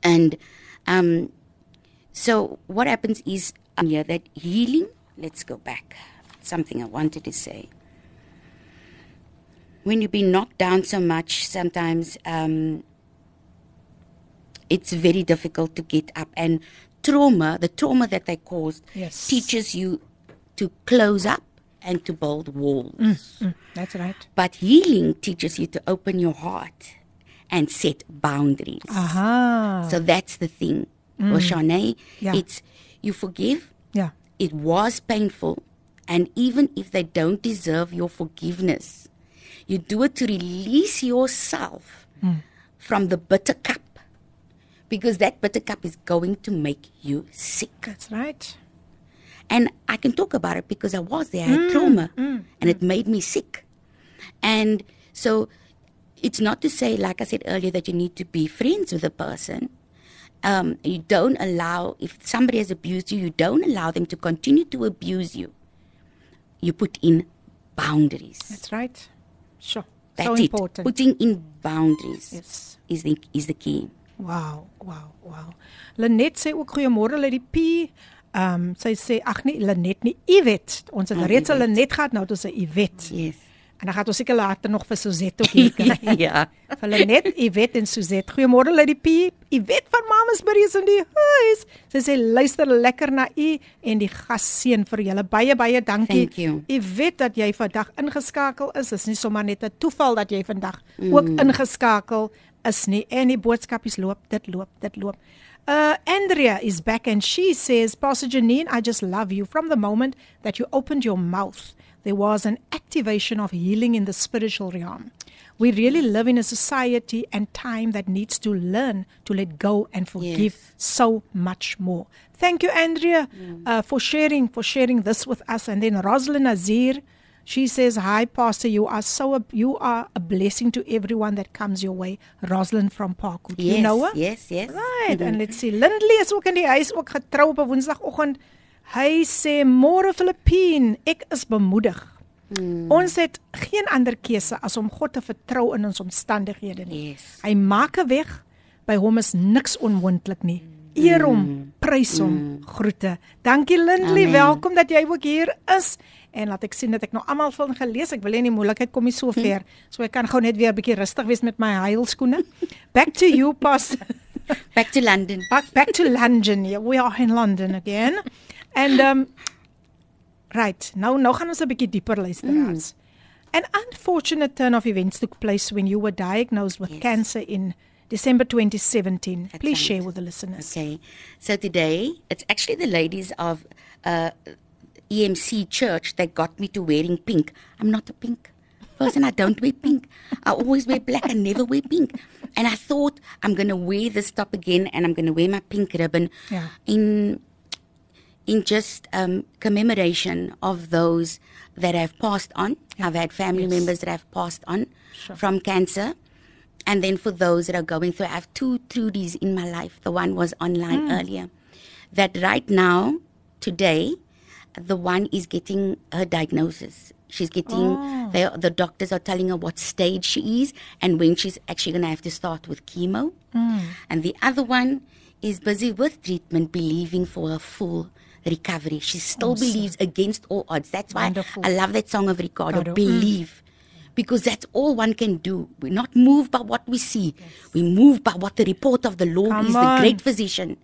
And um, so what happens is um, yeah, that healing. Let's go back. Something I wanted to say when you've been knocked down so much, sometimes um, it's very difficult to get up. And trauma, the trauma that they caused, yes. teaches you to close up and to build walls. Mm, mm, that's right. But healing teaches you to open your heart and set boundaries. Aha. So that's the thing. Mm. Well, Shanae, yeah. it's you forgive. Yeah. It was painful. And even if they don't deserve your forgiveness, you do it to release yourself mm. from the bitter cup because that bitter cup is going to make you sick. That's right. And I can talk about it because I was there. I had mm, trauma mm, and it made me sick. And so it's not to say, like I said earlier, that you need to be friends with a person. Um, you don't allow, if somebody has abused you, you don't allow them to continue to abuse you. You put in boundaries. That's right. Sure. That's so it. important. Putting in boundaries yes. is the is the key. Wow, wow, wow. Lenet sê ook goeiemôre Lady P. Ehm um, sy sê ag nee Lenet nie Iwet. Ons het oh, reeds 'n Lenet gehad, nou dis 'n Iwet. Yes. En dan gaan ons seker later nog vir Suzette ook hier kry. ja. Vir Lenet, Iwet en Suzette. Goeiemôre Lady P. Iwet van Mamasbury is in die huis. Sy sê luister lekker na u en die gasseën vir julle. Baie baie dankie. You. Iwet dat jy vandag ingeskakel is. Dit is nie sommer net 'n toeval dat jy vandag mm. ook ingeskakel is nie. En die boodskapies loop, dit loop, dit loop. Uh Andrea is back and she says, Pastor Janine, I just love you. From the moment that you opened your mouth, there was an activation of healing in the spiritual realm. We really live in a society and time that needs to learn to let go and forgive Yes. so much more. Thank you, Andrea, uh, for sharing for sharing this with us. And then Rosalind Azir, she says, "Hi, Pastor. You are so a, you are a blessing to everyone that comes your way." Rosalind from Parkwood. Yes. You know her? Yes, yes. Right. En let's see. Lindley is ook in die huis ook getrou op 'n Woensdagoggend. Hy sê môre Filippien, ek is bemoedig. Hmm. Ons het geen ander keuse as om God te vertrou in ons omstandighede nie. Yes. Hy maak 'n weg. By hom is niks onmoontlik nie. Eer hom, prys hom, groete. Dankie Lindley, Amen. welkom dat jy ook hier is. En laat ek sien dat ek nou almal van gelees. Ek wil nie die moeilikheid kom nie so ver. So ek kan gou net weer 'n bietjie rustig wees met my heilskoene. Back to you, Pastor. Back to London. back back to London. Yeah, we are in London again. And um right, nou nou gaan ons 'n bietjie dieper luisteraars. An unfortunate turn of events took place when you were diagnosed with Yes. cancer in December 2017. That's Please right. share with the listeners. Okay. So today, it's actually the ladies of uh, EMC Church that got me to wearing pink. I'm not a pink person. I don't wear pink. I always wear black. I never wear pink. And I thought I'm going to wear this top again and I'm going to wear my pink ribbon Yeah. in in just um, commemoration of those that have passed on. I've had family Yes. members that have passed on from cancer. And then for those that are going through, I have two Trudies in my life. The one was online earlier. That right now, today, the one is getting her diagnosis. She's getting, they, the doctors are telling her what stage she is and when she's actually going to have to start with chemo. And the other one is busy with treatment, believing for a full recovery. She still believes against all odds. That's why Wonderful. I love that song of Ricardo, Ricardo. Mm. Believe. Because that's all one can do. We're not moved by what we see. We move by what the report of the Lord Come is, on. the great physician.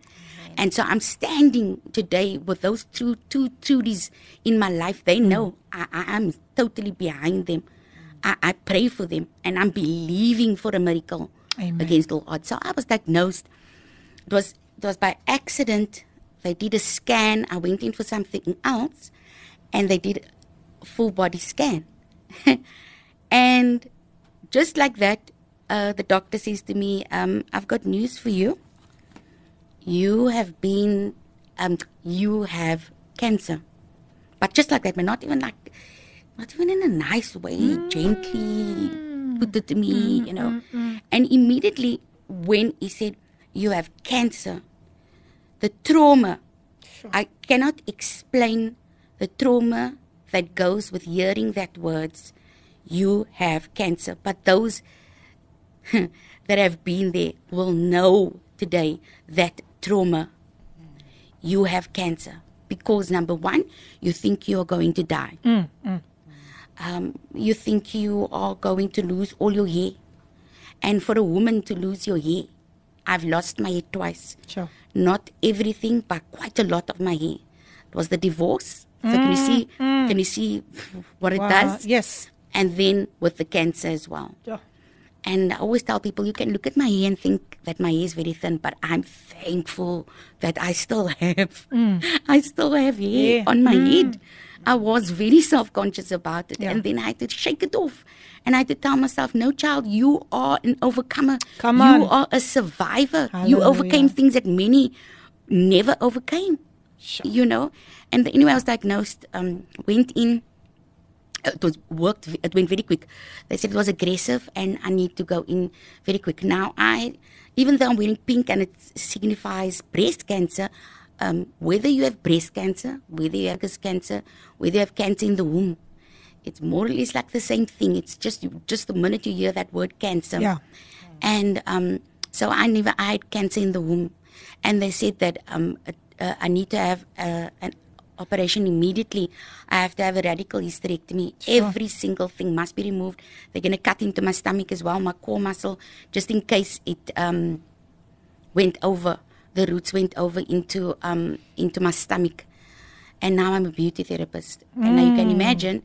And so I'm standing today with those two two Trudies in my life. They know I, I am totally behind them. I, I pray for them and I'm believing for a miracle Amen. against all odds. So I was diagnosed. It was it was by accident. They did a scan. I went in for something else, and they did a full body scan. and just like that, uh, the doctor says to me, um, "I've got news for you. You have been, um, you have cancer." But just like that, but not even like, not even in a nice way, mm. gently put it to me, mm-hmm, you know. Mm-hmm, mm-hmm. And immediately when he said, You have cancer, the trauma, I cannot explain the trauma that goes with hearing that words, You have cancer. But those that have been there will know today that trauma you have cancer because number one, you think you are going to die. Mm, mm. Um, you think you are going to lose all your hair, and for a woman to lose your hair, I've lost my hair twice. Sure. Not everything, but quite a lot of my hair. It was the divorce. So can you mm, see? Can you see what it Wow. does? Yes. And then with the cancer as well. Yeah. And I always tell people, you can look at my hair and think that my hair is very thin, but I'm thankful that I still have, I still have hair Yeah. on my head. I was very self-conscious about it, Yeah. and then I had to shake it off, and I had to tell myself, "No, child, you are an overcomer. Come on. you are a survivor. You overcame things that many never overcame. You know." And anyway, I was diagnosed. Um, went in it was worked it went very quick. They said it was aggressive and i need to go in very quick. Now i even though i'm wearing pink and it signifies breast cancer um, whether you have breast cancer whether you have cancer whether you have cancer in the womb it's more or less like the same thing. It's just just the minute you hear that word cancer. Yeah. and um, so I never I had cancer in the womb, and they said that um, uh, I need to have uh, an operation immediately. I have to have a radical hysterectomy. Every single thing must be removed. They're going to cut into my stomach as well, my core muscle, just in case it um, went over. The roots went over into um, into my stomach, and now I'm a beauty therapist. And now you can imagine,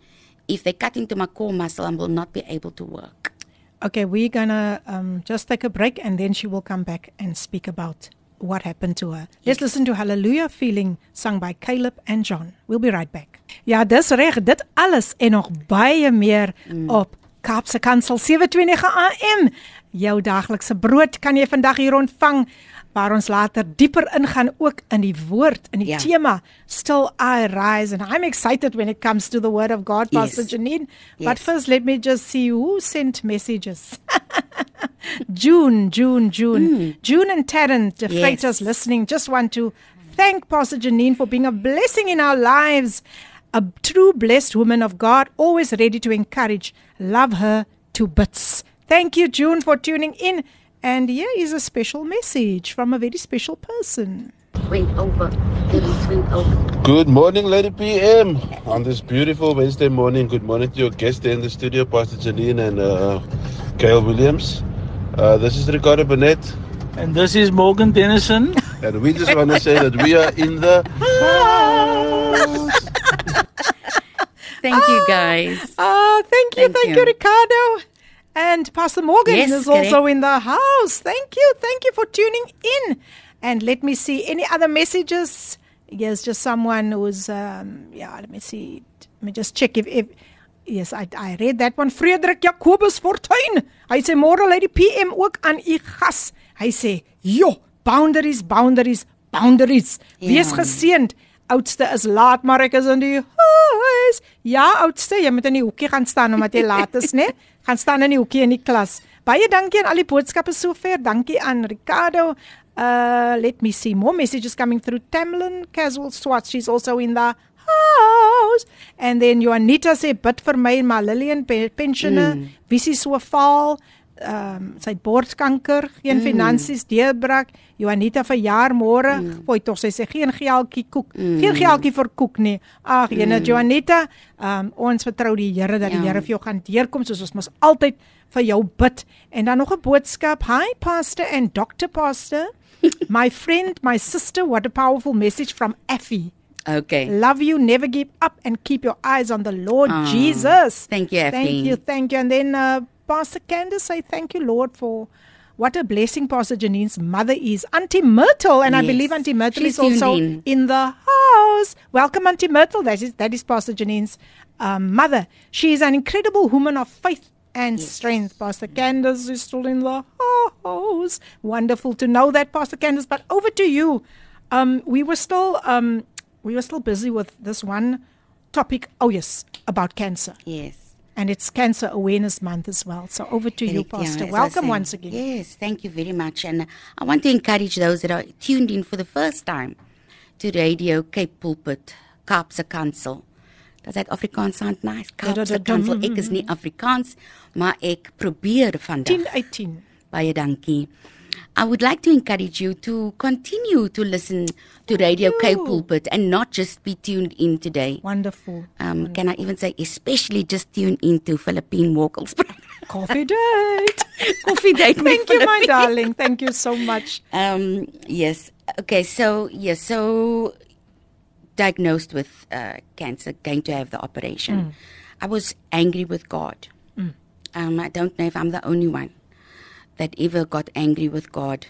if they cut into my core muscle, I will not be able to work. Okay, we're gonna um, just take a break and then she will come back and speak about what happened to her. Let's listen to Hallelujah Feeling sung by Caleb and John. We'll be right back. Ja, dis reg, dit alles en nog baie meer op Kaapse Kansel 729 AM. Jou daaglikse brood kan jy vandag hier ontvang waar ons later dieper ingaan ook in die woord in die Ja. tema Still I Rise and I'm excited when it comes to the word of God Pastor Yes. Janine. But Yes. first let me just see who sent messages. June, June, June. June and Tarrant, the Yes. freighters listening, just want to thank Pastor Janine for being a blessing in our lives. A true blessed woman of God, always ready to encourage. Love her to bits. Thank you, June, for tuning in. And here is a special message from a very special person. Went over. The roots went over. Good morning, Lady PM. On this beautiful Wednesday morning, good morning to your guest there in the studio, Pastor Janine and uh, Gail Williams. Uh, this is Ricardo Burnett, And this is Morgan Dennison. and we just want to say that we are in the house. Thank you, guys. Ah, thank you, Thank thank you, you. Ricardo. And Pastor Morgan Yes, is also correct. in the house. Thank you, thank you for tuning in. And let me see any other messages. Yes, just someone who's um yeah, let me see. Let me just check if if Yes, I I read that one. Frederik Jacobus Fortuin. Hy sê môre lê die PM ook aan u gas. Hy sê, "Jo, boundaries, boundaries, boundaries. Wees Ja. geseënd. Oudste is laat, maar ek is in die huis. Ja, oudste, jy moet in die hoekie gaan staan omdat jy laat is, né? Gaan staan in die hoekie in die klas. Baie dankie aan al die boodskappe sover. Dankie aan Ricardo. Uh let me see more messages coming through. Tamlin Casual Swat, she's also in the house. And then Juanita sê bid vir my en my Lillian pe- pensioner. Mm. Visie so faal. Ehm um, sy borskanker, geen mm. finansies, deurbrak. Juanita verjaar môre. Mm. Gooi tog sy sê geen geldjie koek. Mm. Geen geldjie vir koek nie. Ag, jene mm. Juanita, ehm um, ons vertrou die Here dat die Ja. Here vir jou gaan deurkom soos ons mos altyd vir jou bid. En dan nog 'n boodskap. Hi pastor and Dr. Pastor. my friend, my sister, what a powerful message from Effie. Okay. Love you, never give up, and keep your eyes on the Lord Ah, Jesus. thank you, Effie. Thank you, thank you. And then uh, Pastor Candace say thank you, Lord, for what a blessing Pastor Janine's mother is. Auntie Myrtle, and I believe Auntie Myrtle She's is also in. in. the house. Welcome, Auntie Myrtle. That is that is Pastor Janine's um, mother. She is an incredible woman of faith and strength. Pastor Candace is still in the house. Wonderful to know that, Pastor Candace. But over to you. Um, we were still um, we were still busy with this one topic. Oh yes, about cancer, Yes. and it's Cancer Awareness Month as well. So over to you, Correct, yeah, Pastor. as Welcome once again. Yes, thank you very much. And I want to encourage those that are tuned in for the first time to Radio Cape Pulpit, Kaapse Kansel. Dat het Afrikaans sound nice. Kaapse. Kansel. Ek is mm-hmm. nie Afrikaans, maar ek probeer vandag. 10 uit 10. Baie dankie. I would like to encourage you to continue to listen to Radio Cape Pulpit and not just be tuned in today. Wonderful. Um, can I even say, especially just tune into Philippine Walkles? Koffiedate. Koffiedate. Thank you, my darling. Thank you so much. Um, yes. Okay. So yes. So diagnosed with uh, cancer, going to have the operation. I was angry with God. Um, I don't know if I'm the only one that ever got angry with God,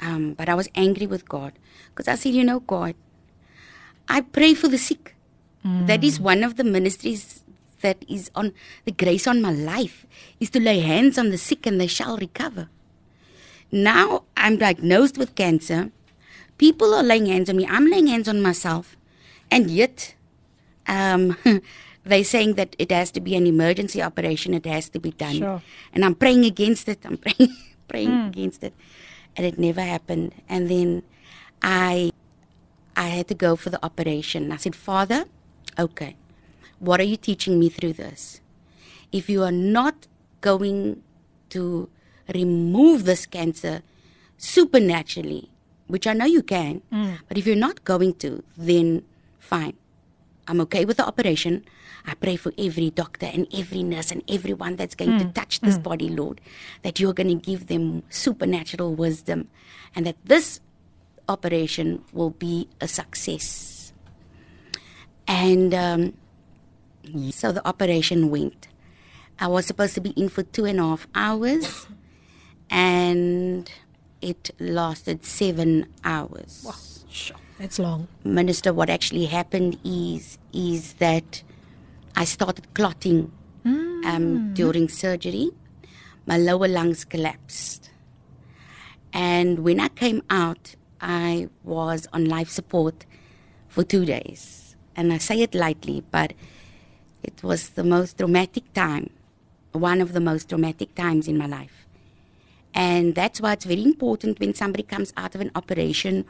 um, but I was angry with God because I said, you know, God, I pray for the sick. That is one of the ministries that is on the grace on my life is to lay hands on the sick and they shall recover. Now I'm diagnosed with cancer. People are laying hands on me. I'm laying hands on myself. And yet, um, they're saying that it has to be an emergency operation. It has to be done. Sure. And I'm praying against it. I'm praying, praying hmm. against it. And it never happened. And then I, I had to go for the operation. I said, Father, okay, what are you teaching me through this? If you are not going to remove this cancer supernaturally, which I know you can, hmm. but if you're not going to, then fine. I'm okay with the operation. I pray for every doctor and every nurse and everyone that's going to touch this body, Lord, that you're going to give them supernatural wisdom and that this operation will be a success. And um, so the operation went. I was supposed to be in for two and a half hours, and it lasted seven hours. Sure. That's long. Minister, what actually happened is is that I started clotting um, during surgery. My lower lungs collapsed, and when I came out, I was on life support for two days. And I say it lightly, but it was the most dramatic time, one of the most dramatic times in my life. And that's why it's very important when somebody comes out of an operation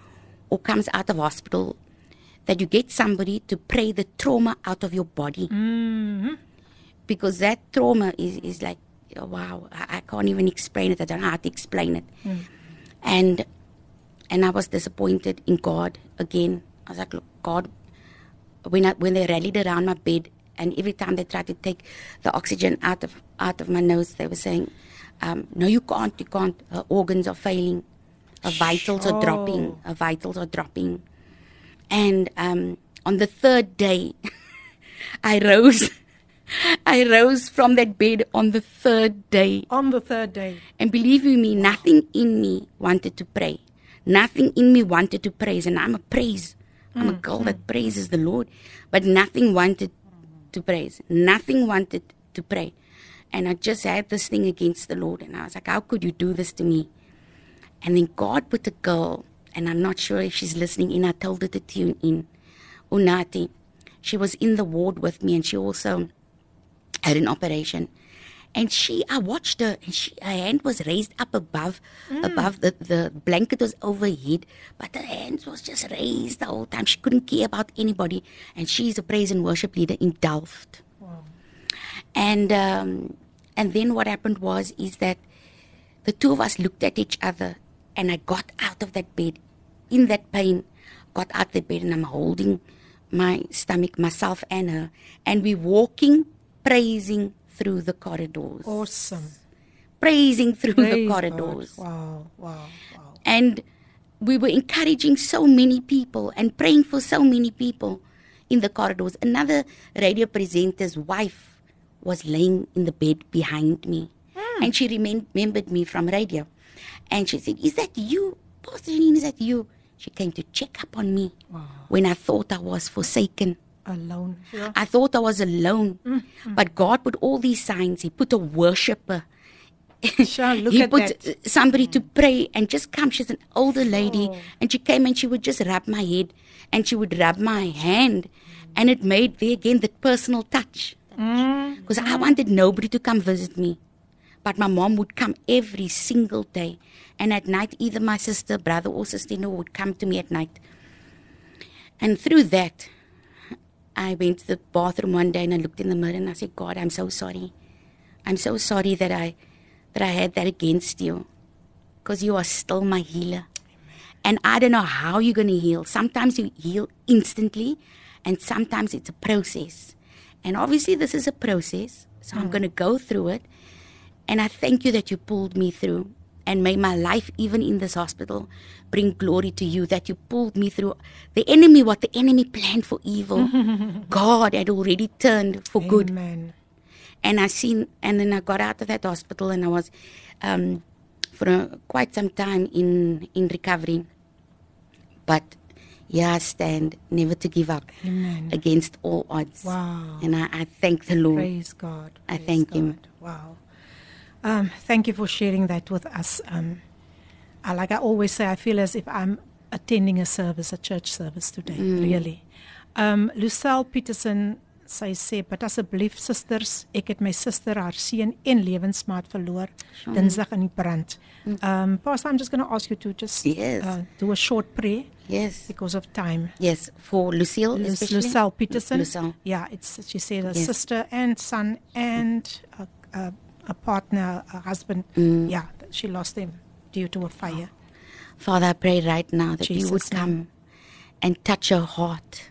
or comes out of hospital that you get somebody to pray the trauma out of your body. Because that trauma is, is like, oh, wow, I, I can't even explain it. I don't know how to explain it. And and I was disappointed in God again. I was like, look, God, when I, when they rallied around my bed, and every time they tried to take the oxygen out of out of my nose, they were saying, um, "No, you can't. You can't. Her organs are failing. Her vitals are dropping. Her vitals are dropping." And um, on the third day, I rose. I rose from that bed on the third day. On the third day. And believe you me, nothing in me wanted to pray. Nothing in me wanted to praise. And I'm a praise. I'm a girl that praises the Lord. But nothing wanted to praise. Nothing wanted to pray. And I just had this thing against the Lord. And I was like, how could you do this to me? And then God put a girl, and I'm not sure if she's listening in. I told her to tune in. Unati. She was in the ward with me, and she also had an operation. And she, I watched her, and she, her hand was raised up above, above the, the blanket was overhead, but her hand was just raised the whole time. She couldn't care about anybody, and she's a praise and worship leader in Delft. And um, and then what happened was is that the two of us looked at each other, and I got out of that bed, in that pain, got out of the bed, and I'm holding my stomach, myself and her, and we're walking, praising through the corridors, Awesome. praising through Praise the God. corridors, Wow, wow, wow. and we were encouraging so many people and praying for so many people in the corridors. Another radio presenter's wife was laying in the bed behind me, hmm. and she remem- remembered me from radio, and she said, "Is that you, Pastor Janine? Is that you?" She came to check up on me when I thought I was forsaken. Alone. Yeah. I thought I was alone, mm, mm. but God put all these signs. He put a worshiper. Sure, look he at put that. uh, somebody to mm. pray and just come. She's an older lady, oh. and she came and she would just rub my head and she would rub my hand, and it made there again that personal touch. Because I wanted nobody to come visit me, but my mom would come every single day, and at night either my sister, brother, or sister-in-law would come to me at night, and through that, I went to the bathroom one day and I looked in the mirror and I said, God, I'm so sorry. I'm so sorry that I that I had that against you. Because you are still my healer. And I don't know how you're gonna heal. Sometimes you heal instantly and sometimes it's a process. And obviously this is a process. So I'm mm. gonna go through it. And I thank you that you pulled me through. And may my life, even in this hospital, bring glory to you that you pulled me through. The enemy, what the enemy planned for evil, God had already turned for good. Amen. And I seen, and then I got out of that hospital, and I was um, for a, quite some time in in recovery. But yeah, I stand never to give up Amen. against all odds. Wow. And I, I thank the Lord. Praise God. I Praise thank Him. Wow. Um, thank you for sharing that with us. Um, I, like I always say, I feel as if I'm attending a service, a church service today, Mm. really. Um, Lucille Peterson, sy sê, "But asseblief susters, ek het my suster, haar seun en lewensmaat verloor Dinsdag in die brand." Um, Pastor, I'm just going to ask you to just Mm. Yes. uh, do a short prayer Yes, because of time. yes, for Lucille, Lu- especially. Lucille Peterson. Lucille. Yeah, it's she said a Yes. sister and son and a, a, a partner, a husband. Mm. Yeah, she lost them due to a fire. Father, I pray right now that you would Jesus' name. come and touch her heart.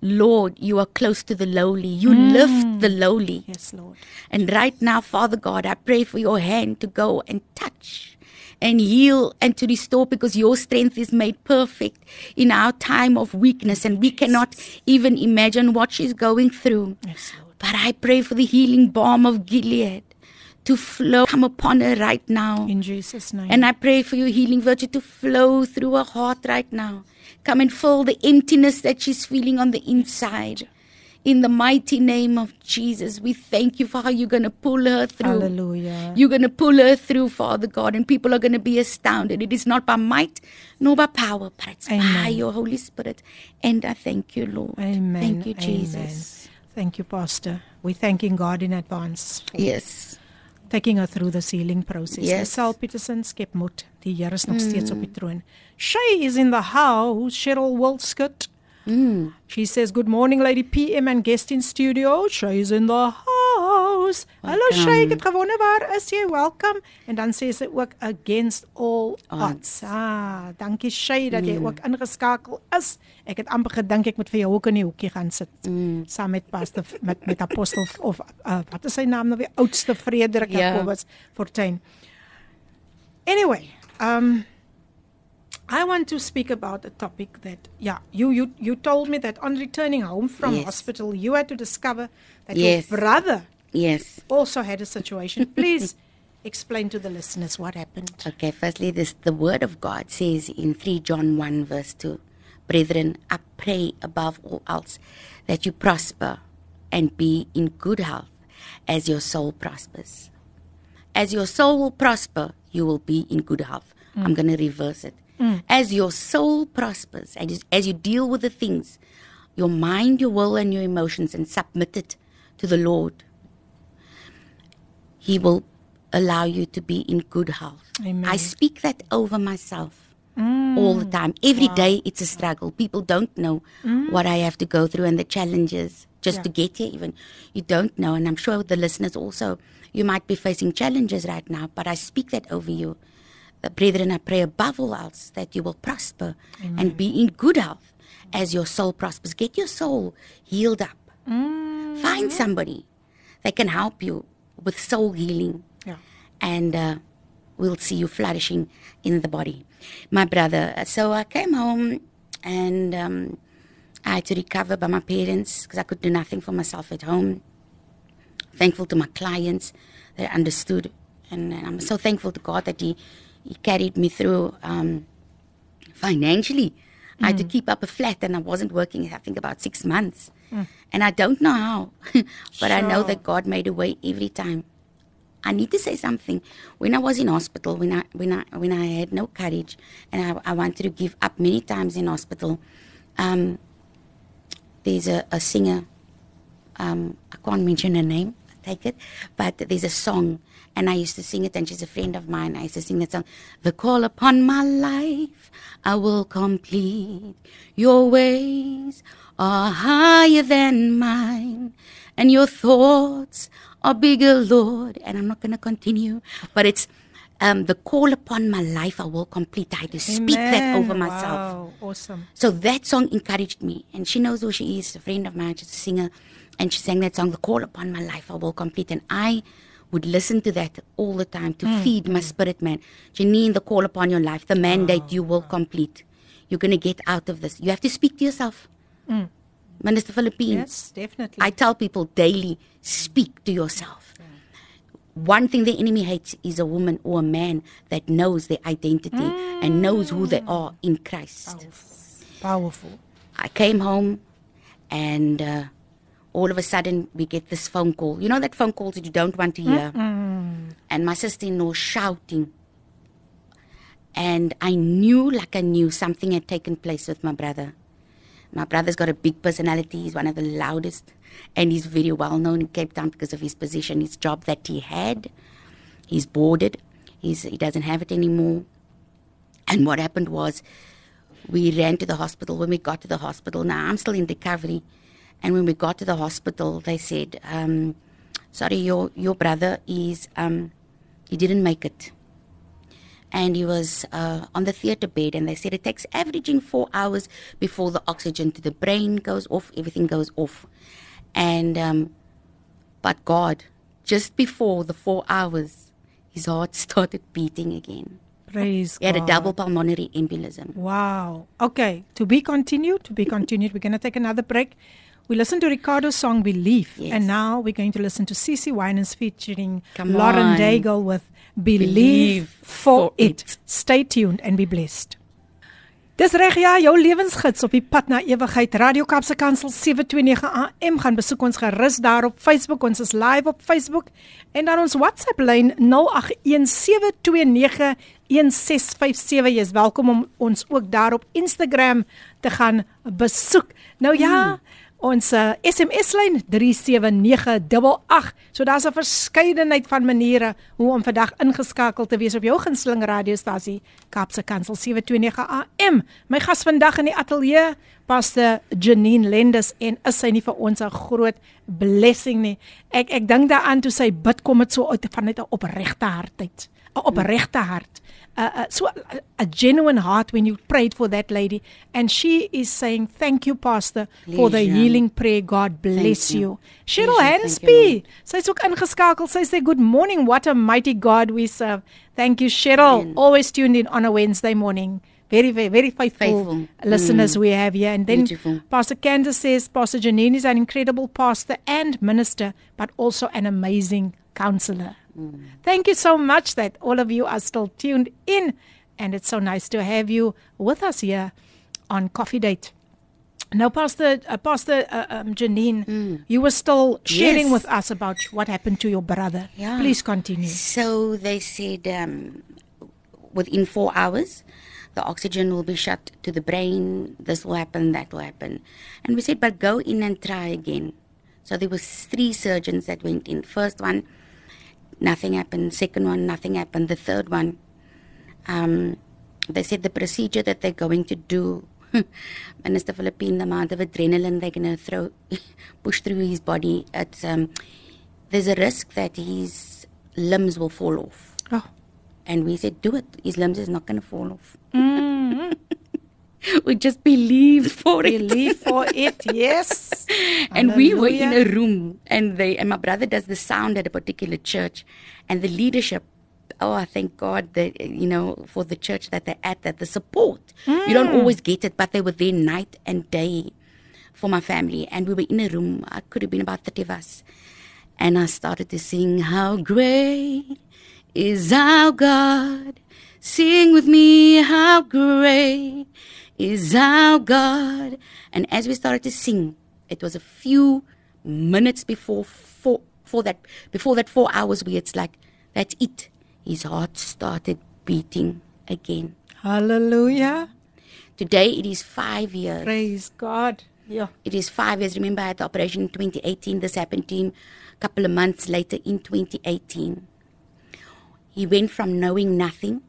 Lord, you are close to the lowly. You lift the lowly. Yes, Lord. And right now, Father God, I pray for your hand to go and touch and heal and to restore because your strength is made perfect in our time of weakness and we cannot even imagine what she's going through. Yes, Lord. But I pray for the healing balm of Gilead to flow, come upon her right now. In Jesus' name. And I pray for your healing virtue to flow through her heart right now. Come and fill the emptiness that she's feeling on the inside. In the mighty name of Jesus, we thank you for how you're going to pull her through. Hallelujah. You're going to pull her through, Father God, and people are going to be astounded. It is not by might nor by power, but it's by your Holy Spirit. And I thank you, Lord. Amen. Thank you, Amen. Jesus. Thank you, Pastor. We're thanking God in advance Yes. Taking her through the healing process. Yes. Mm. Sal Peterson skep moed. Die Here is nog steeds op die troon. Shay is in the house. Cheryl Wilskut. Mm. She says, Good morning, Lady PM and guest in studio. Shay is in the house. Hallo Shay, ek het gewonder waar is jy? Welcome. En dan sê sy ook against all odds. Ah, dankie Shay dat jy ook ingeskakel is. Ek het amper gedink ek moet vir jou ook in die hoekie gaan sit. Mm. Saam met pastor met met apostel of uh, wat is sy naam nou weer? Oudste Frederik Ja. Jacobus Fortuin. Anyway, um I want to speak about a topic that yeah, you you you told me that on returning home from Yes. hospital you had to discover that Yes. your brother Yes. also had a situation. Please explain to the listeners what happened. Okay, firstly, this the word of God says in 3 John 1, verse 2 Brethren, I pray above all else that you prosper and be in good health as your soul prospers. As your soul will prosper, you will be in good health. I'm mm. going to reverse it. Mm. As your soul prospers, and as you deal with the things, your mind, your will, and your emotions, and submit it to the Lord, He will allow you to be in good health. Amen. I speak that over myself mm. all the time. Every day it's a struggle. People don't know mm. what I have to go through and the challenges just Yeah. to get here, even. You don't know. And I'm sure the listeners also, you might be facing challenges right now, but I speak that over you. Uh, brethren, I pray above all else that you will prosper and be in good health as your soul prospers. Get your soul healed up. Mm. Find somebody that can help you with soul healing Yeah. and uh, we'll see you flourishing in the body. My brother, so I came home and um, I had to recover by my parents because I could do nothing for myself at home. Thankful to my clients that understood, and, and I'm so thankful to God that He, he carried me through um, financially. I had to keep up a flat, and I wasn't working. I think about six months, and I don't know how, but I know that God made a way every time. I need to say something. When I was in hospital, when I when I when I had no courage, and I, I wanted to give up many times in hospital, um, there's a, a singer. Um, I can't mention her name. I Take it, but there's a song, and I used to sing it. And she's a friend of mine. I used to sing that song. The call upon my life, I will complete. Your ways are higher than mine, and your thoughts are bigger, Lord. And I'm not going to continue, but it's um, the call upon my life. I will complete. I had to speak that over myself. Wow, awesome. So that song encouraged me, and she knows who she is, a friend of mine, she's a singer, and she sang that song, "The Call Upon My Life, I Will Complete," and I would listen to that all the time to feed my spirit man. Janine, the call upon your life, the mandate you will complete. You're going to get out of this. You have to speak to yourself, Minister Philippine. Yes, definitely. I tell people daily, speak to yourself. One thing the enemy hates is a woman or a man that knows their identity and knows who they are in Christ. Powerful. I came home and uh, all of a sudden we get this phone call. You know that phone calls that you don't want to hear? And my sister in law shouting. And I knew, like I knew, something had taken place with my brother. My brother's got a big personality. He's one of the loudest. And he's very well known in Cape Town because of his position, his job that he had. He's boarded. He's, he doesn't have it anymore. And what happened was, we ran to the hospital. When we got to the hospital, now I'm still in recovery. And when we got to the hospital, they said, um, "Sorry, your your brother is um, he didn't make it." And he was uh, on the theater bed. And they said it takes averaging four hours before the oxygen to the brain goes off, everything goes off. And um, but God, just before the four hours, his heart started beating again. Praise God. He had a double pulmonary embolism. Wow. Okay. To be continued. To be continued. We're going to take another break. We listened to Ricardo's song Believe. Yes. And now we're going to listen to Cece Winans featuring Come Lauren on. Daigle with Believe, Believe for, for it. it. Stay tuned and be blessed. Dis reg ja, jou lewensgids op die pad na ewigheid. Radio Kapse Kansel 729 AM gaan besoek ons gerus daar op Facebook. Ons is live op Facebook en dan ons WhatsApp lyn 0817291657. Jy is welkom om ons ook daar op Instagram te gaan besoek. Nou ja, ons uh, SMS lyn 37988. So daar's 'n verskeidenheid van maniere hoe om vandag ingeskakel te wees op jou gunsteling radiostasie Kaapse Kansel 729 AM. My gas vandag in die ateljee Pastor Janine Lendes en is sy nie vir ons 'n groot blessing nie. Ek ek dink daaraan toe sy bid kom dit so uit vanuit 'n opregte hart uit. 'n Opregte hart. Uh, uh, so a, a genuine heart when you prayed for that lady. And she is saying thank you pastor for the healing prayer. God bless you. you. Cheryl thank Hansby sy's ook ingeskakel. Sy sê good morning. What a mighty god we serve. Thank you Cheryl. Amen. always tuned in on a Wednesday morning. Very very very faithful, Faithful. listeners we have here. And then Beautiful. Pastor Candace says Pastor Janine is an incredible pastor and minister but also an amazing counselor Thank you so much that all of you are still tuned in. And it's so nice to have you with us here on Koffiedate. Now, Pastor, uh, Pastor uh, um, Janine, you were still sharing Yes. with us about what happened to your brother. Yeah. Please continue. So they said um, within four hours, the oxygen will be shut to the brain. This will happen, that will happen. And we said, but go in and try again. So there was three surgeons that went in. First one, nothing happened. Second one, nothing happened. The third one, um, they said the procedure that they're going to do. Minister Filippine, the amount of adrenaline they're going to throw, push through his body. It's um, there's a risk that his limbs will fall off. Oh, And we said, do it. His limbs is not going to fall off. we just believed for it. believe for it. Yes. and we were in a room, and they and my brother does the sound at a particular church, and the leadership. Oh, I thank God that you know for the church that they're at, that the support. You don't hmm. always get it, but they were there night and day for my family, and we were in a room. I could have been about thirty of us, and I started to sing, "How great is our God." Sing with me, how great is our God. And as we started to sing, it was a few minutes before four, for that before that four hours where it's like that's it. His heart started beating again. Hallelujah. Today it is five years. Praise God. Yeah. It is five years. Remember, I had the operation in 2018. This happened to him a couple of months later in 2018. He went from knowing nothing,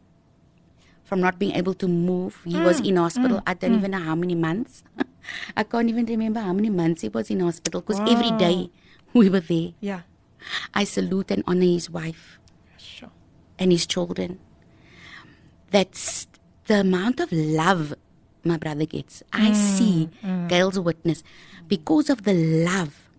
from not being able to move. He was hmm. in hospital. Hmm. I don't hmm. even know how many months. I can't even remember how many months he was in hospital because every Wow. day we were there. Yeah. I salute and honor his wife Sure. and his children. That's the amount of love my brother gets. I see Gail's witness because of the love.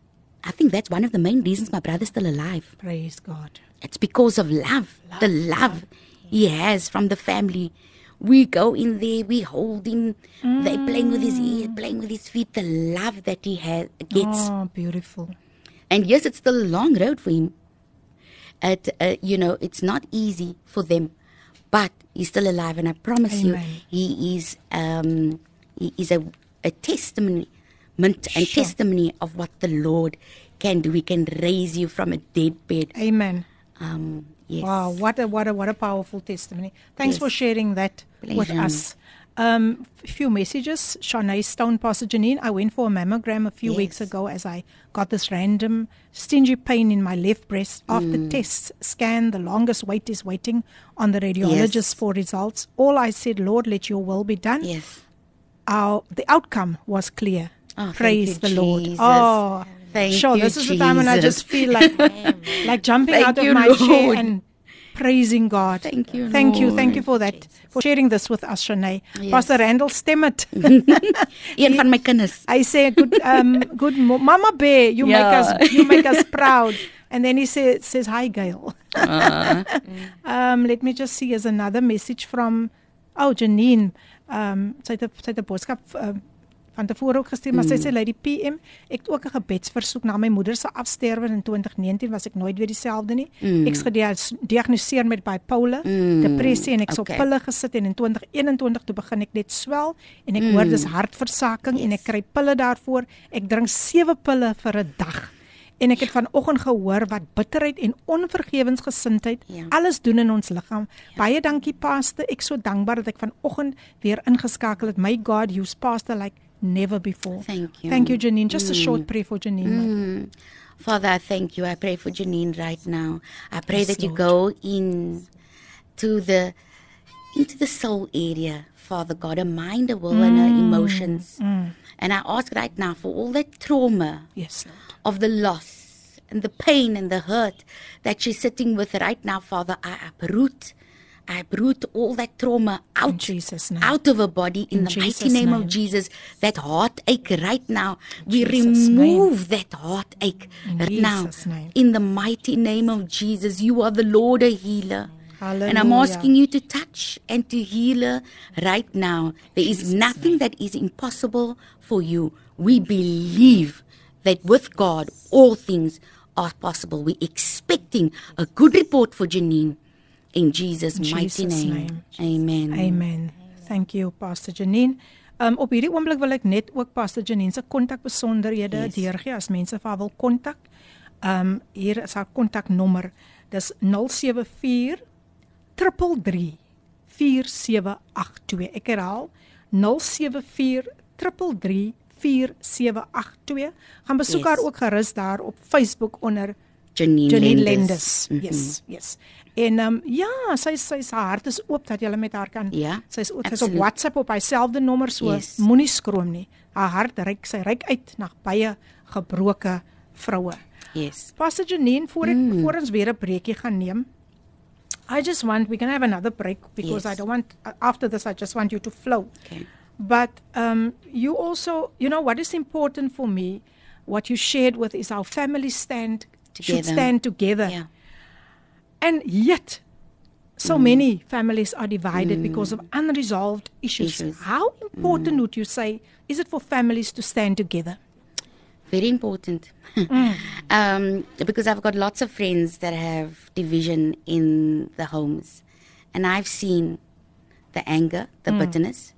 I think that's one of the main reasons my brother's still alive. Praise God. It's because of love, the love he has from the family. We go in there, we hold him. They playing with his ear, playing with his feet. The love that he has gets. Oh, beautiful. And yes, it's still a long road for him. It, uh, you know, it's not easy for them, but he's still alive, and I promise Amen. you, he is um, he is a, a testimony, and Sure. testimony of what the Lord can do. He can raise you from a dead bed. Amen. Um, yes. Wow, what a what a what a powerful testimony. Thanks Yes. for sharing that with Pleasure. us. Um, a few messages. Shanae Stone, Pastor Janine. I went for a mammogram a few weeks ago as I got this random stingy pain in my left breast. After Mm. tests scan, the longest wait is waiting on the radiologist Yes. for results. All I said, Lord, let your will be done. Yes. Our the outcome was clear. Oh, Praise you, the Lord. Oh, Thank sure. you, this is the time when I just feel like like jumping Thank out of you, my chair and praising God. Thank you, Thank you. Thank you for that. For sharing this with us, Shanae. Yes. Pastor Randall stem it. Een van my kinders. I say good um good mo- mama bear, you Yeah. make us you make us proud. And then he says says hi Gail. Uh, um let me just see as another message from oh Janine. Um sy het 'n- sy het 'n boodskap um, van tevore ook gestuur, maar sy sê lady PM, ek het ook 'n gebedsversoek na my moeder se afsterwe in 2019 was ek nooit weer dieselfde nie. Mm. Ek is gediagnoseer met bipolêre Mm, depressie en ek okay. op pille gesit en in 2021 toe begin ek net swel en ek hoor dis Mm. hartversaking en ek kry pille daarvoor. Ek drink 7 pille vir 'n dag. En ek het vanoggend gehoor wat bitterheid en onvergewensgesindheid Ja. alles doen in ons liggaam. Baie dankie Pastor. Ek so dankbaar dat ek vanoggend weer ingeskakel het. My God, you's Pastor like never before. Thank you. Thank you Janine. Just a mm. short prayer for Janine. Mm. Father, I thank you. I pray for Janine right now. I pray Yes, that you Lord. go in to the into the soul area, Father God, her mind, her will, and her mm. emotions. Mm. And I ask right now for all that trauma Yes, of the loss and the pain and the hurt that she's sitting with right now, Father. I uproot, I uproot all that trauma out, Jesus' name. out of her body in, In the mighty name, name. of Jesus. That heartache right now, we Jesus' name. remove that heartache In right now name. in the mighty name of Jesus. You are the Lord, a healer. And I'm asking you to touch and to heal her right now. There is nothing that is impossible for you. We believe that with God, all things are possible. We're expecting a good report for Janine in Jesus' In mighty Jesus' name. Amen. Amen. Thank you Pastor Janine. Um op hierdie oomblik wil ek net ook Pastor Janine se kontakbesonderhede Yes. deurgee as mense vir haar wil kontak. Um hier is haar kontaknommer. Dis 074 333 4782. Ek herhaal 074 333 4782. Gaan besoek Yes. haar ook gerus daar op Facebook onder Janine, Janine Lenders. Lendes. Mhm. Yes, yes. En ehm um, ja, sy sy se hart is oop dat jy met haar kan. Ja, Sy's ook sy's op. WhatsApp op dieselfde nommer so Yes. moenie skroom nie. Haar hart reik sy reik uit na baie gebroke vroue. Yes. Pastor Janine, voor ek Mm. voor ons weer 'n breekie gaan neem. I just want we can have another break because Yes. I don't want uh, after this I just want you to flow. Okay. But um, you also, you know, what is important for me, what you shared with is our family stand should Together. stand together. Yeah. And yet, so Mm. many families are divided because of unresolved issues. Issues. Mm. How important would you say is it for families to stand together? Very important. um, because I've got lots of friends that have division in the homes. And I've seen the anger, the bitterness,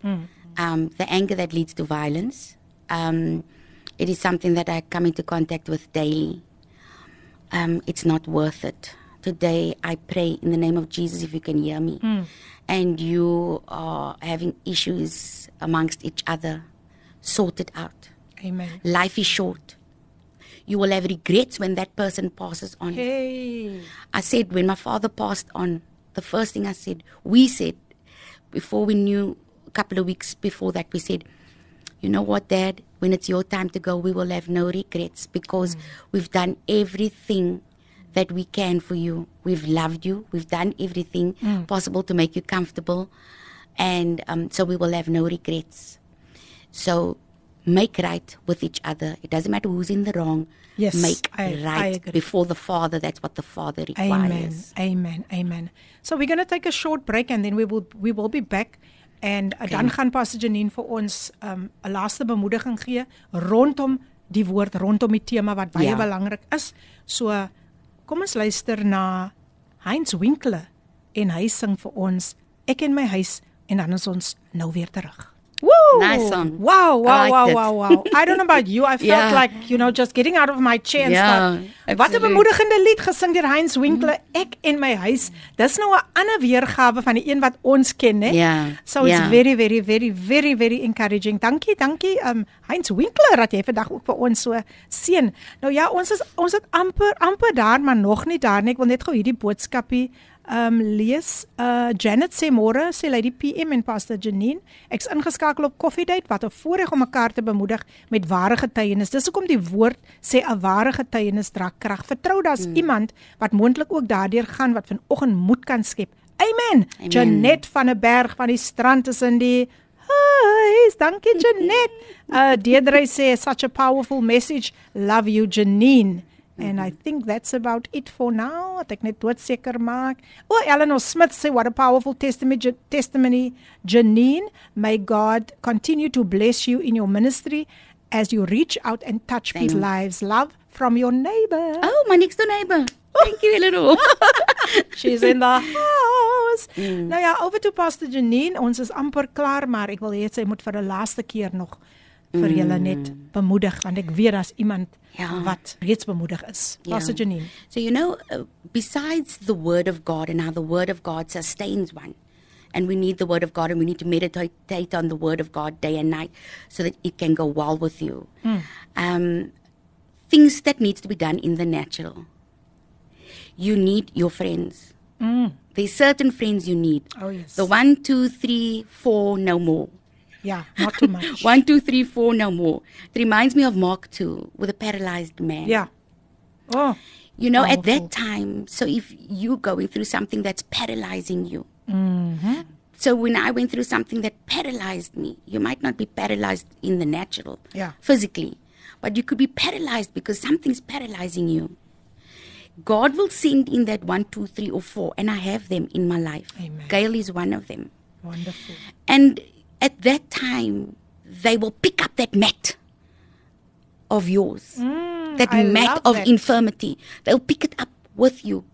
um, the anger that leads to violence. Um, it is something that I come into contact with daily. Um, it's not worth it. Today, I pray in the name of Jesus, if you can hear me, hmm. and you are having issues amongst each other, sort it out. Amen. Life is short. You will have regrets when that person passes on. Hey. I said, when my father passed on, the first thing I said, we said, before we knew, a couple of weeks before that, we said, you know what, Dad, when it's your time to go, we will have no regrets because hmm. we've done everything that we can for you. We've loved you. We've done everything possible to make you comfortable. And um, so we will have no regrets. So make right with each other. It doesn't matter who's in the wrong. Yes, make I- I right agree. before the Father. That's what the Father Amen. requires. Amen. Amen. So we're going to take a short break and then we will we will be back en okay. dan gaan Pastor Janine vir ons um, 'n laaste bemoediging gee rondom die woord rondom die tema wat baie Ja. belangrik is. So kom ons luister na Heinz Winkler en hy sing vir ons Ek en my huis en dan is ons nou weer terug. Woo! Nice song. Wow, wow, wow, wow, wow. I don't know about you. I felt Yeah. like, you know, just getting out of my chair and Ja, start. Wat 'n bemoedigende lied gesing deur Heinz Winkler, Ek en my huis. Dis nou 'n ander weergawe van die een wat ons ken, né? Ja, So it's ja. very very very very very encouraging. Dankie, dankie um Heinz Winkler dat jy vandag ook vir ons so seën. Nou ja, ons is ons het amper amper daar, maar nog nie daar nie. Ek wil net gou hierdie boodskapie ehm um, lees. Uh Janet sê môre sê Lady PM en Pastor Janine, ek's ingeskakel op Coffee Date wat 'n voorreg om mekaar te bemoedig met ware getuienis. Dis hoekom die woord sê 'n ware getuienis dra krag. Vertrou daar's hmm. iemand wat moontlik ook daardeur gaan wat vanoggend moed kan skep. Amen. Amen. Janet van der Berg van die strand is in die Hi, dankie Janet. Uh Deidre sê such a powerful message. Love you Janine. And I think that's about it for now. Ek net doodseker maak. O, oh, Eleanor Smith sê what a powerful testimony testimony Janine. May God continue to bless you in your ministry as you reach out and touch Thank people's lives. Love from your neighbor. Oh, my next door neighbor. Thank you, Eleanor. She's in the house. Mm. Nou ja, over to Pastor Janine. Ons is amper klaar, maar ek wil hê sy moet vir 'n laaste keer nog vir julle net bemoedig want ek weet daar's iemand ja. wat reeds bemoedig is. Ja. Pastor Janine. So you know uh, besides the word of God and how the word of God sustains one and we need the word of God and we need to meditate on the word of God day and night so that it can go well with you. Mm. Um things that needs to be done in the natural. You need your friends. Mm. There's certain friends you need. Oh yes. The one, two, three, four, no more. Yeah, not too much. One, two, three, four, no more. It reminds me of Mark 2 with a paralyzed man. Yeah. Oh. You know, powerful. at that time, so if you're going through something that's paralyzing you. Mm-hmm. So when I went through something that paralyzed me, you might not be paralyzed in the natural, yeah. physically, but you could be paralyzed because something's paralyzing you. God will send in that one, two, three, or four, and I have them in my life. Amen. Gail is one of them. Wonderful. And at that time, they will pick up that mat of yours, mm, that I mat of that. infirmity. They'll pick it up with you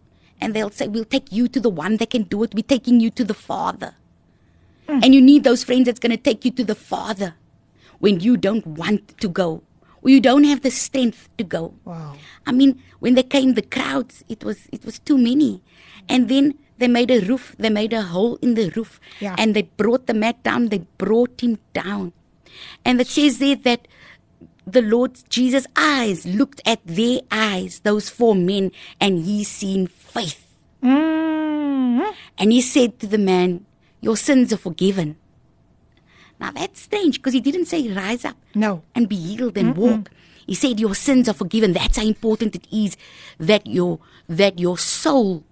and they'll say, We'll take you to the one that can do it. We're taking you to the Father. Mm. And you need those friends that's going to take you to the Father when you don't want to go. Or you don't have the strength to go. Wow. I mean, when they came, the crowds, it was it was too many. And then they made a roof, they made a hole in the roof, yeah. and they brought the mat down, they brought him down. And it says there that the Lord Jesus' eyes looked at their eyes, those four men, and he seen faith. Mm-hmm. And he said to the man, Your sins are forgiven. Now that's strange because he didn't say rise up no. and be healed and Mm-mm. walk. He said your sins are forgiven. That's how important it is that your that your soul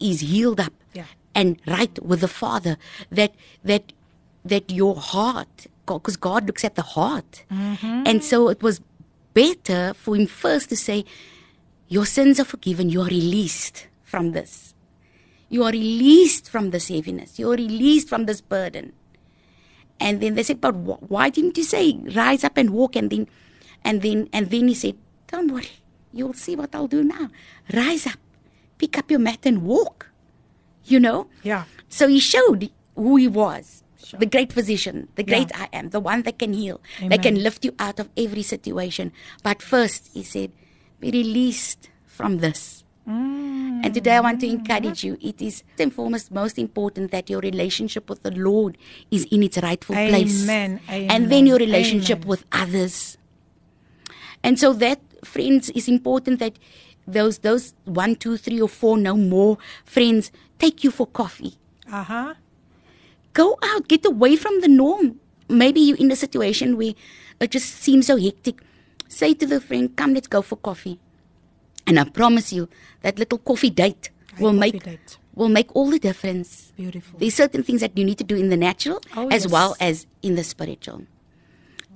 is healed up yeah. and right with the Father. That that that your heart, because God looks at the heart, mm-hmm. and so it was better for Him first to say, "Your sins are forgiven. You are released from this. You are released from this heaviness. You are released from this burden." And then they said, "But wh- why didn't you say rise up and walk?" And then, and then, and then He said, "Don't worry. You'll see what I'll do now. Rise up." Pick up your mat and walk. You know? Yeah. So he showed who he was. Sure. The great physician, the great Yeah. I am, the one that can heal, Amen. that can lift you out of every situation. But first, he said, be released from this. Mm. And today I want to encourage you. It is first and foremost most important that your relationship with the Lord is in its rightful place. Amen. And then your relationship Amen. with others. And so that, friends, is important that those those one, two, three, or four, no more friends take you for coffee. Uh-huh. Go out, get away from the norm. Maybe you're in a situation where it just seems so hectic. Say to the friend, come, let's go for coffee. And I promise you, that little coffee date will coffee make date. will make all the difference. Beautiful. There's certain things that you need to do in the natural Oh, as yes. well as in the spiritual.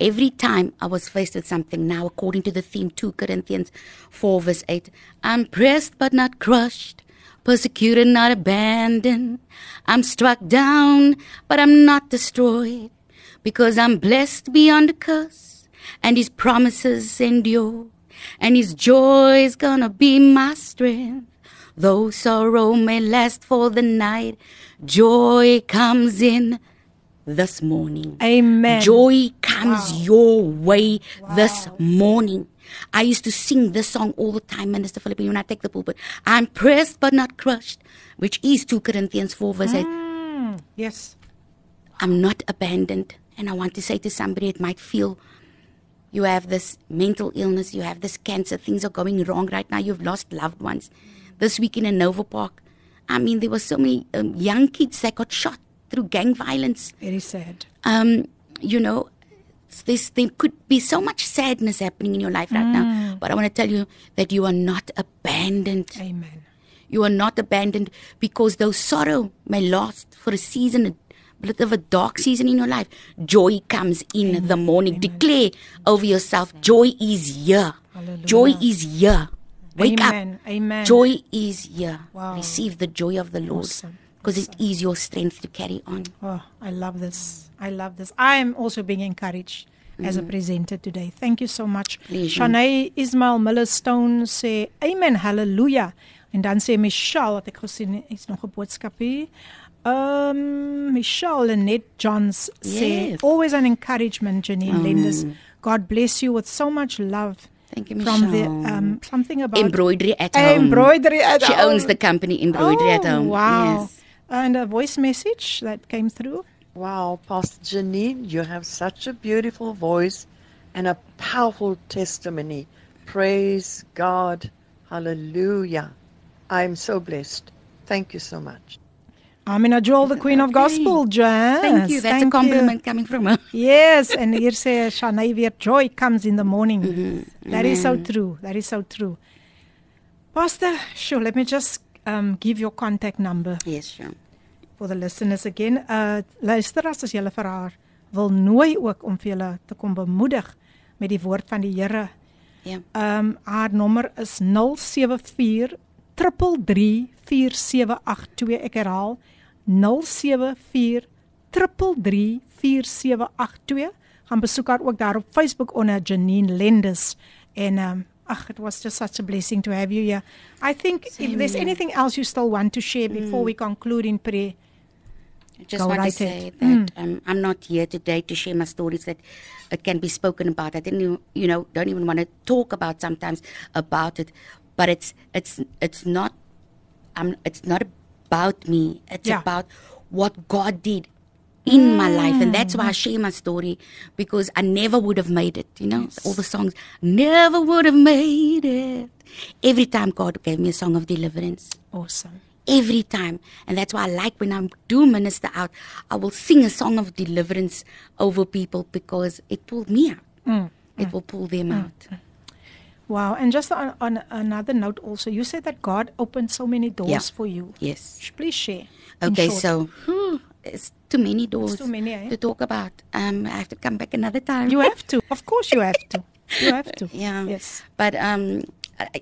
Every time I was faced with something, now according to the theme 2 Corinthians 4 verse 8, I'm pressed but not crushed, persecuted not abandoned. I'm struck down, but I'm not destroyed, because I'm blessed beyond a curse, and his promises endure, and his joy is gonna be my strength. Though sorrow may last for the night, joy comes in this morning. Amen. Joy comes your way this morning. I used to sing this song all the time, Minister Filippine, when I take the pulpit. I'm pressed but not crushed, which is 2 Corinthians 4 verse 8. Mm, yes. I'm not abandoned. And I want to say to somebody, it might feel you have this mental illness, you have this cancer, things are going wrong right now, you've lost loved ones. This week in Hanover Park, I mean, there were so many um, young kids that got shot through gang violence. Very sad. Um, you know, this there could be so much sadness happening in your life right now. But I want to tell you that you are not abandoned. Amen. You are not abandoned because though sorrow may last for a season, a bit of a dark season in your life, joy comes in the morning. Declare over yourself, joy is here. Hallelujah. Joy is here. Wake Amen. up. Amen. Joy is here. Wow. Receive the joy of the Lord Awesome. Because it is your strength to carry on. Oh, I love this. I love this. I am also being encouraged as a presenter today. Thank you so much. Pleasure. Shanae Ismail Millerstone sê amen, hallelujah. En dan sê Michelle wat ek gesien is nog 'n boodskap hier. Um Michelle Lenet Johns sê Yes. always an encouragement Janine Mm. Lenders. God bless you with so much love Thank you, from the um something about Embroidery at home. embroidery at She home. owns the company Embroidery at Oh, Home. Wow. Yes. And a voice message that came through. Wow, Pastor Janine, you have such a beautiful voice and a powerful testimony. Praise God. Hallelujah. I'm so blessed. Thank you so much. Amina Joel, the Queen of Gospel Jazz. Thank you. That's Thank a compliment coming from her. Yes, and hier sê Shanae weer joy comes in the morning. Mm-hmm. That is so true. That is so true. Pastor, sure, let me just um, give your contact number Yes, sure. For the listeners again. Uh luisteraars as julle vir haar wil nooi ook om vir julle te kom bemoedig met die woord van die Here. Yeah. Ehm um, haar nommer is 074 333 4782. Ek herhaal 074 333 4782. Gaan besoek haar ook daar op Facebook onder Janine Lendes en ehm um, ag it was just such a blessing to have you here. I think if there's anything else you still want to share before we conclude in prayer. I just Go want to say. Mm. that um, I'm not here today to share my stories that it can be spoken about. I didn't, even- you know, don't even want to talk about sometimes about it. But it's it's it's not, um, it's not about me. It's Yeah. about what God did in my life, and that's why I share my story because I never would have made it. You know, all the songs never would have made it. Every time God gave me a song of deliverance Awesome. Every time. And that's why I like when I do minister out, I will sing a song of deliverance over people because it pulled me out. It will pull them out. Wow. And just on, on another note also, you said that God opened so many doors Yeah. for you. Yes. Please share. Okay, so whew, it's too many doors too many, eh? to talk about. Um, I have to come back another time. You have to. Of course you have to. You have to. Yeah. Yes. But um,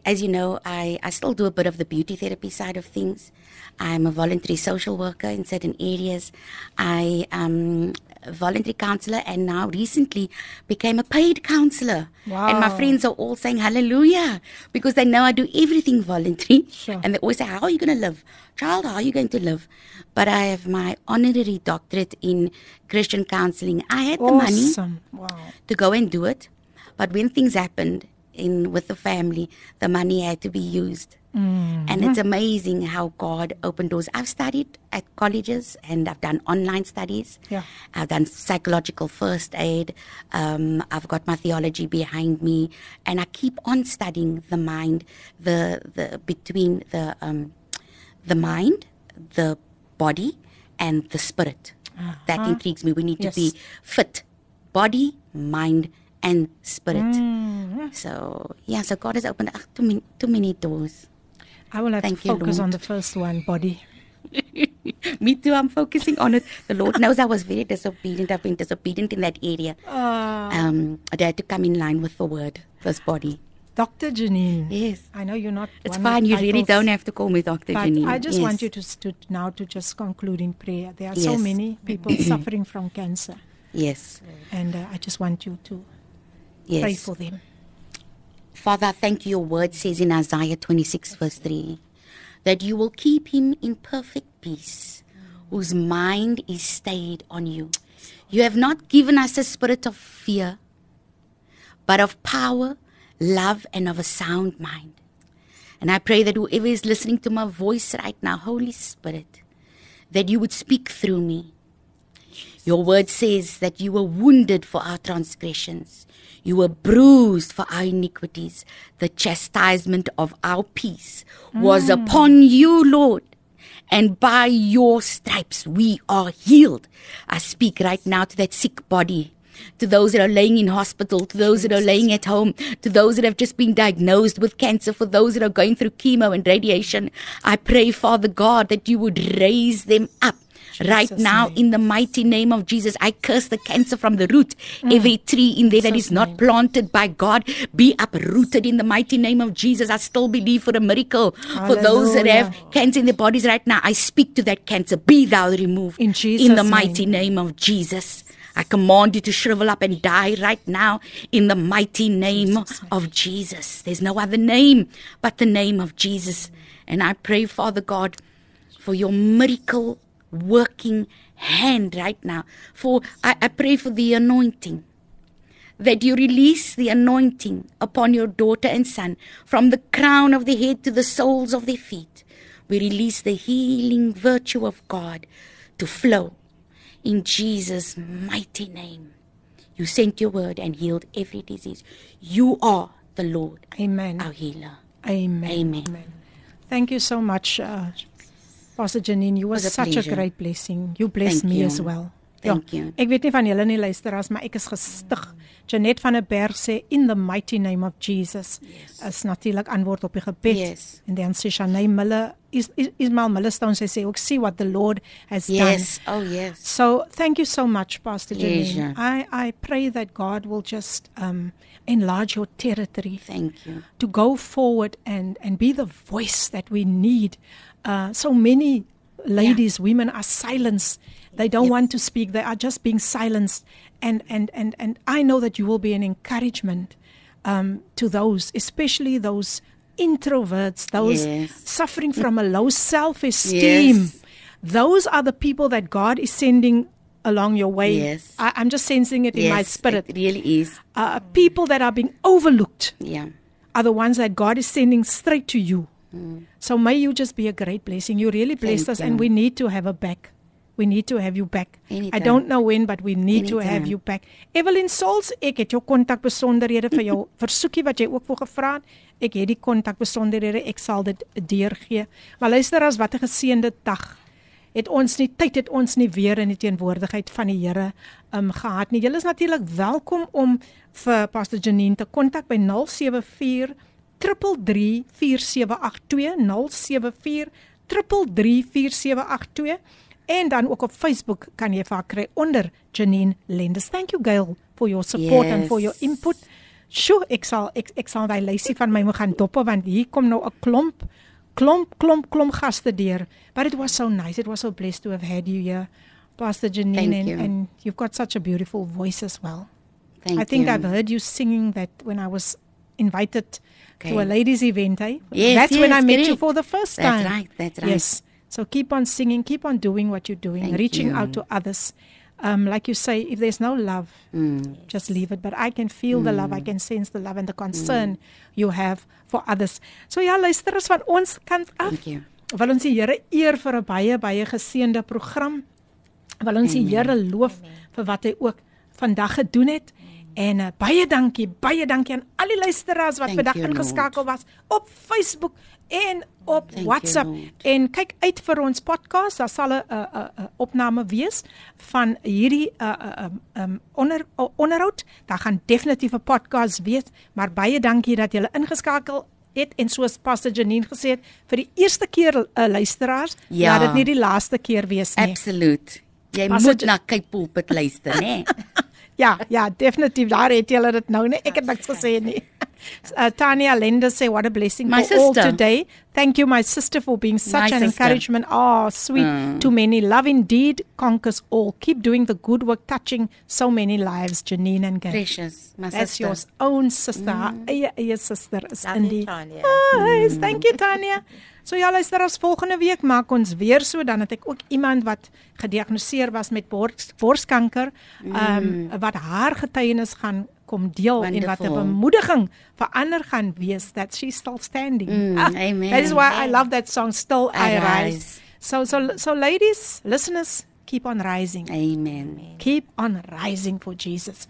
as you know, I, I still do a bit of the beauty therapy side of things. I'm a voluntary social worker in certain areas. I am a voluntary counselor and now recently became a paid counselor. Wow. And my friends are all saying hallelujah because they know I do everything voluntary. Sure. And they always say, How are you going to live? Child, how are you going to live? But I have my honorary doctorate in Christian counseling. I had the money Wow. to go and do it. But when things happened in with the family, the money had to be used. And it's amazing how God opened doors. I've studied at colleges and I've done online studies. Yeah. I've done psychological first aid. Um, I've got my theology behind me, and I keep on studying the mind, the the between the um, the mind, the body, and the spirit. That intrigues me. We need Yes. to be fit, body, mind, and spirit. So yeah, so God has opened up too many, too many doors. I will have Thank to you, focus on the first one, body. Me too. I'm focusing on it. The Lord knows I was very disobedient. I've been disobedient in that area. Uh, Um, I had to come in line with the word, this body. Dr. Janine. Yes. I know you're not. It's fine. You really don't have to call me Dr. But Janine. I just Yes. want you to, to now to just conclude in prayer. There are so many people suffering from cancer, Yes. and uh, I just want you to pray for them. Father, I thank you. Your word says in Isaiah 26, verse 3, that you will keep him in perfect peace, whose mind is stayed on you. You have not given us a spirit of fear, but of power, love, and of a sound mind. And I pray that whoever is listening to my voice right now, Holy Spirit, that you would speak through me. Your word says that you were wounded for our transgressions. You were bruised for our iniquities. The chastisement of our peace was mm. upon you, Lord. And by your stripes, we are healed. I speak right now to that sick body. To those that are laying in hospital, to those that are laying at home, to those that have just been diagnosed with cancer, for those that are going through chemo and radiation, I pray, Father God, that you would raise them up right Jesus' now name. in the mighty name of Jesus. I curse the cancer from the root. Mm. Every tree in there that Jesus' is not name. planted by God be uprooted in the mighty name of Jesus. I still believe for a miracle for those that have cancer in their bodies right now. I speak to that cancer. Be thou removed In Jesus' in the name. mighty name of Jesus. I command you to shrivel up and die right now in the mighty name of Jesus. There's no other name but the name of Jesus. And I pray, Father God, for your miracle working hand right now. For I, I pray for the anointing. That you release the anointing upon your daughter and son from the crown of the head to the soles of their feet. We release the healing virtue of God to flow in Jesus' mighty name. You sent your word and healed every disease. You are the Lord, Amen. our healer. Amen. Amen. Thank you so much, uh, Pastor Janine. You were Was such a great blessing. You blessed Thank me you. as well. Thank ja, you. Ek weet nie van julle nie luisteraars, maar ek is gestig. Janet van der Berg sê in the mighty name of Jesus. Yes. Is natuurlik antwoord op die gebed. Yes. En dan sê Shanay Miller is is Ismail Millstone sy sê ook see what the Lord has Yes. done. Oh, yes. So thank you so much, Pastor. Janine. I, I pray that God will just um, enlarge your territory Thank you. to go forward and, and be the voice that we need. Uh, so many ladies, women are silenced. They don't want to speak. They are just being silenced. And, and, and, and I know that you will be an encouragement um, to those, especially those introverts, those Yes. suffering from a low self esteem. Yes. Those are the people that God is sending along your way. Yes. I, I'm just sensing it in my spirit. It really is. Uh, people that are being overlooked Yeah. are the ones that God is sending straight to you. So may you just be a great blessing. You really blessed Thank us, and you. we need to have a back. We need to have you back. I Anytime. don't know when, but we need to have Anytime. you back. Evelyn Sols, ek het jou kontakbesonderhede vir jou versoekie wat jy ook voor gevra het. Ek het die kontakbesonderhede. Ek sal dit deurgee. Maar luister as wat 'n geseënde dag. Het ons nie tyd het ons nie weer in die teenwoordigheid van die Here um gehad nie. Julle is natuurlik welkom om vir Pastor Janine te kontak by 074 3334782 074 en dan ook op Facebook kan jy vir haar kry onder Janine Lendes. Thank you Gail for your support yes. and for your input. Sjoe, ek sal ek ek sal daai lysie van my moet gaan doppe want hier kom nou 'n klomp klomp klomp klomp gaste deur. But it was so nice. It was so blessed to have had you here. Pastor Janine Thank and, you. and you've got such a beautiful voice as well. Thank I think you. I've heard you singing that when I was invited to a Okay. ladies event, eh? Yes, That's when I yes, met you correct. for the first That's time. right, that's right. Yes. So keep on singing, keep on doing what you're doing, Thank reaching you. out to others. Um, like you say, if there's no love, Mm. just leave it. But I can feel the love, I can sense the love and the concern you have for others. So ja, luisterers van ons kant af. You. Wil ons die Here eer vir 'n baie baie geseënde program. Wil ons die Here loof vir wat hy ook vandag gedoen het. En uh, baie dankie, baie dankie aan al die luisteraars wat vandag you, ingeskakel was op Facebook en op Thank you, WhatsApp. Lord. En kyk uit vir ons podcast, daar sal 'n 'n 'n 'n opname wees van hierdie 'n 'n 'n um, onder o- onderhoud. Daar gaan definitief 'n podcast wees, maar baie dankie dat julle ingeskakel het en soos Pastor Janine gesê het vir die eerste keer uh, luisteraars, Ja. laat dit nie die laaste keer wees nie. Absoluut. Jy Was moet dit- na Cape Pulpit luister, né? Ja, ja, definitief. Daar het julle dit nou nie. Ek het niks gesê nie. Uh, Tanya Lenda say what a blessing My for all sister. today. Thank you my sister for being such My an sister. encouragement. Oh, sweet Mm. to many. Love indeed conquers all. Keep doing the good work touching so many lives, Janine and Gary. Precious, my That's sister. your own sister. Haar eie eie sister is in Dankie die Tanya. Nice. Thank you Tanya. So ja, luister as volgende week maak ons weer so dan het ek ook iemand wat gediagnoseer was met bors, borskanker, ehm um, wat haar getuienis gaan kom deel en wat 'n Wonderful. bemoediging vir ander gaan wees that she's still standing. Mm, amen. That is why I love that song Still I, I rise. Rise. So so so ladies, listeners, keep on rising Amen. keep on rising for Jesus.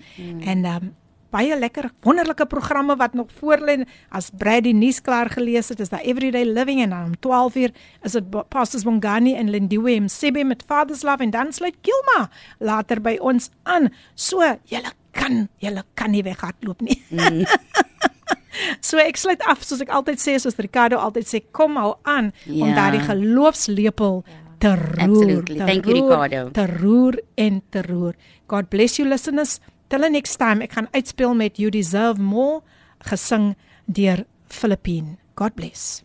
And um baie lekker wonderlike programme wat nog voorlê. As Brad die nuus klaar gelees het, is daar Everyday Living en dan om 12uur is dit Pastors Bongani en Lindiwe Msebe met Father's Love en dan sluit Kilma later by ons aan. So, julle kan, julle kan nie weghardloop nie. Mm. so ek sluit af soos ek altyd sê, soos Ricardo altyd sê, kom hou aan ja. om Ja. daardie geloofslepel te roer. Absolutely. te Thank you, roer, Ricardo. Te roer en te roer. God bless you listeners. Till next time. Ek gaan uitspeel met You Deserve More gesing deur Filippine. God bless.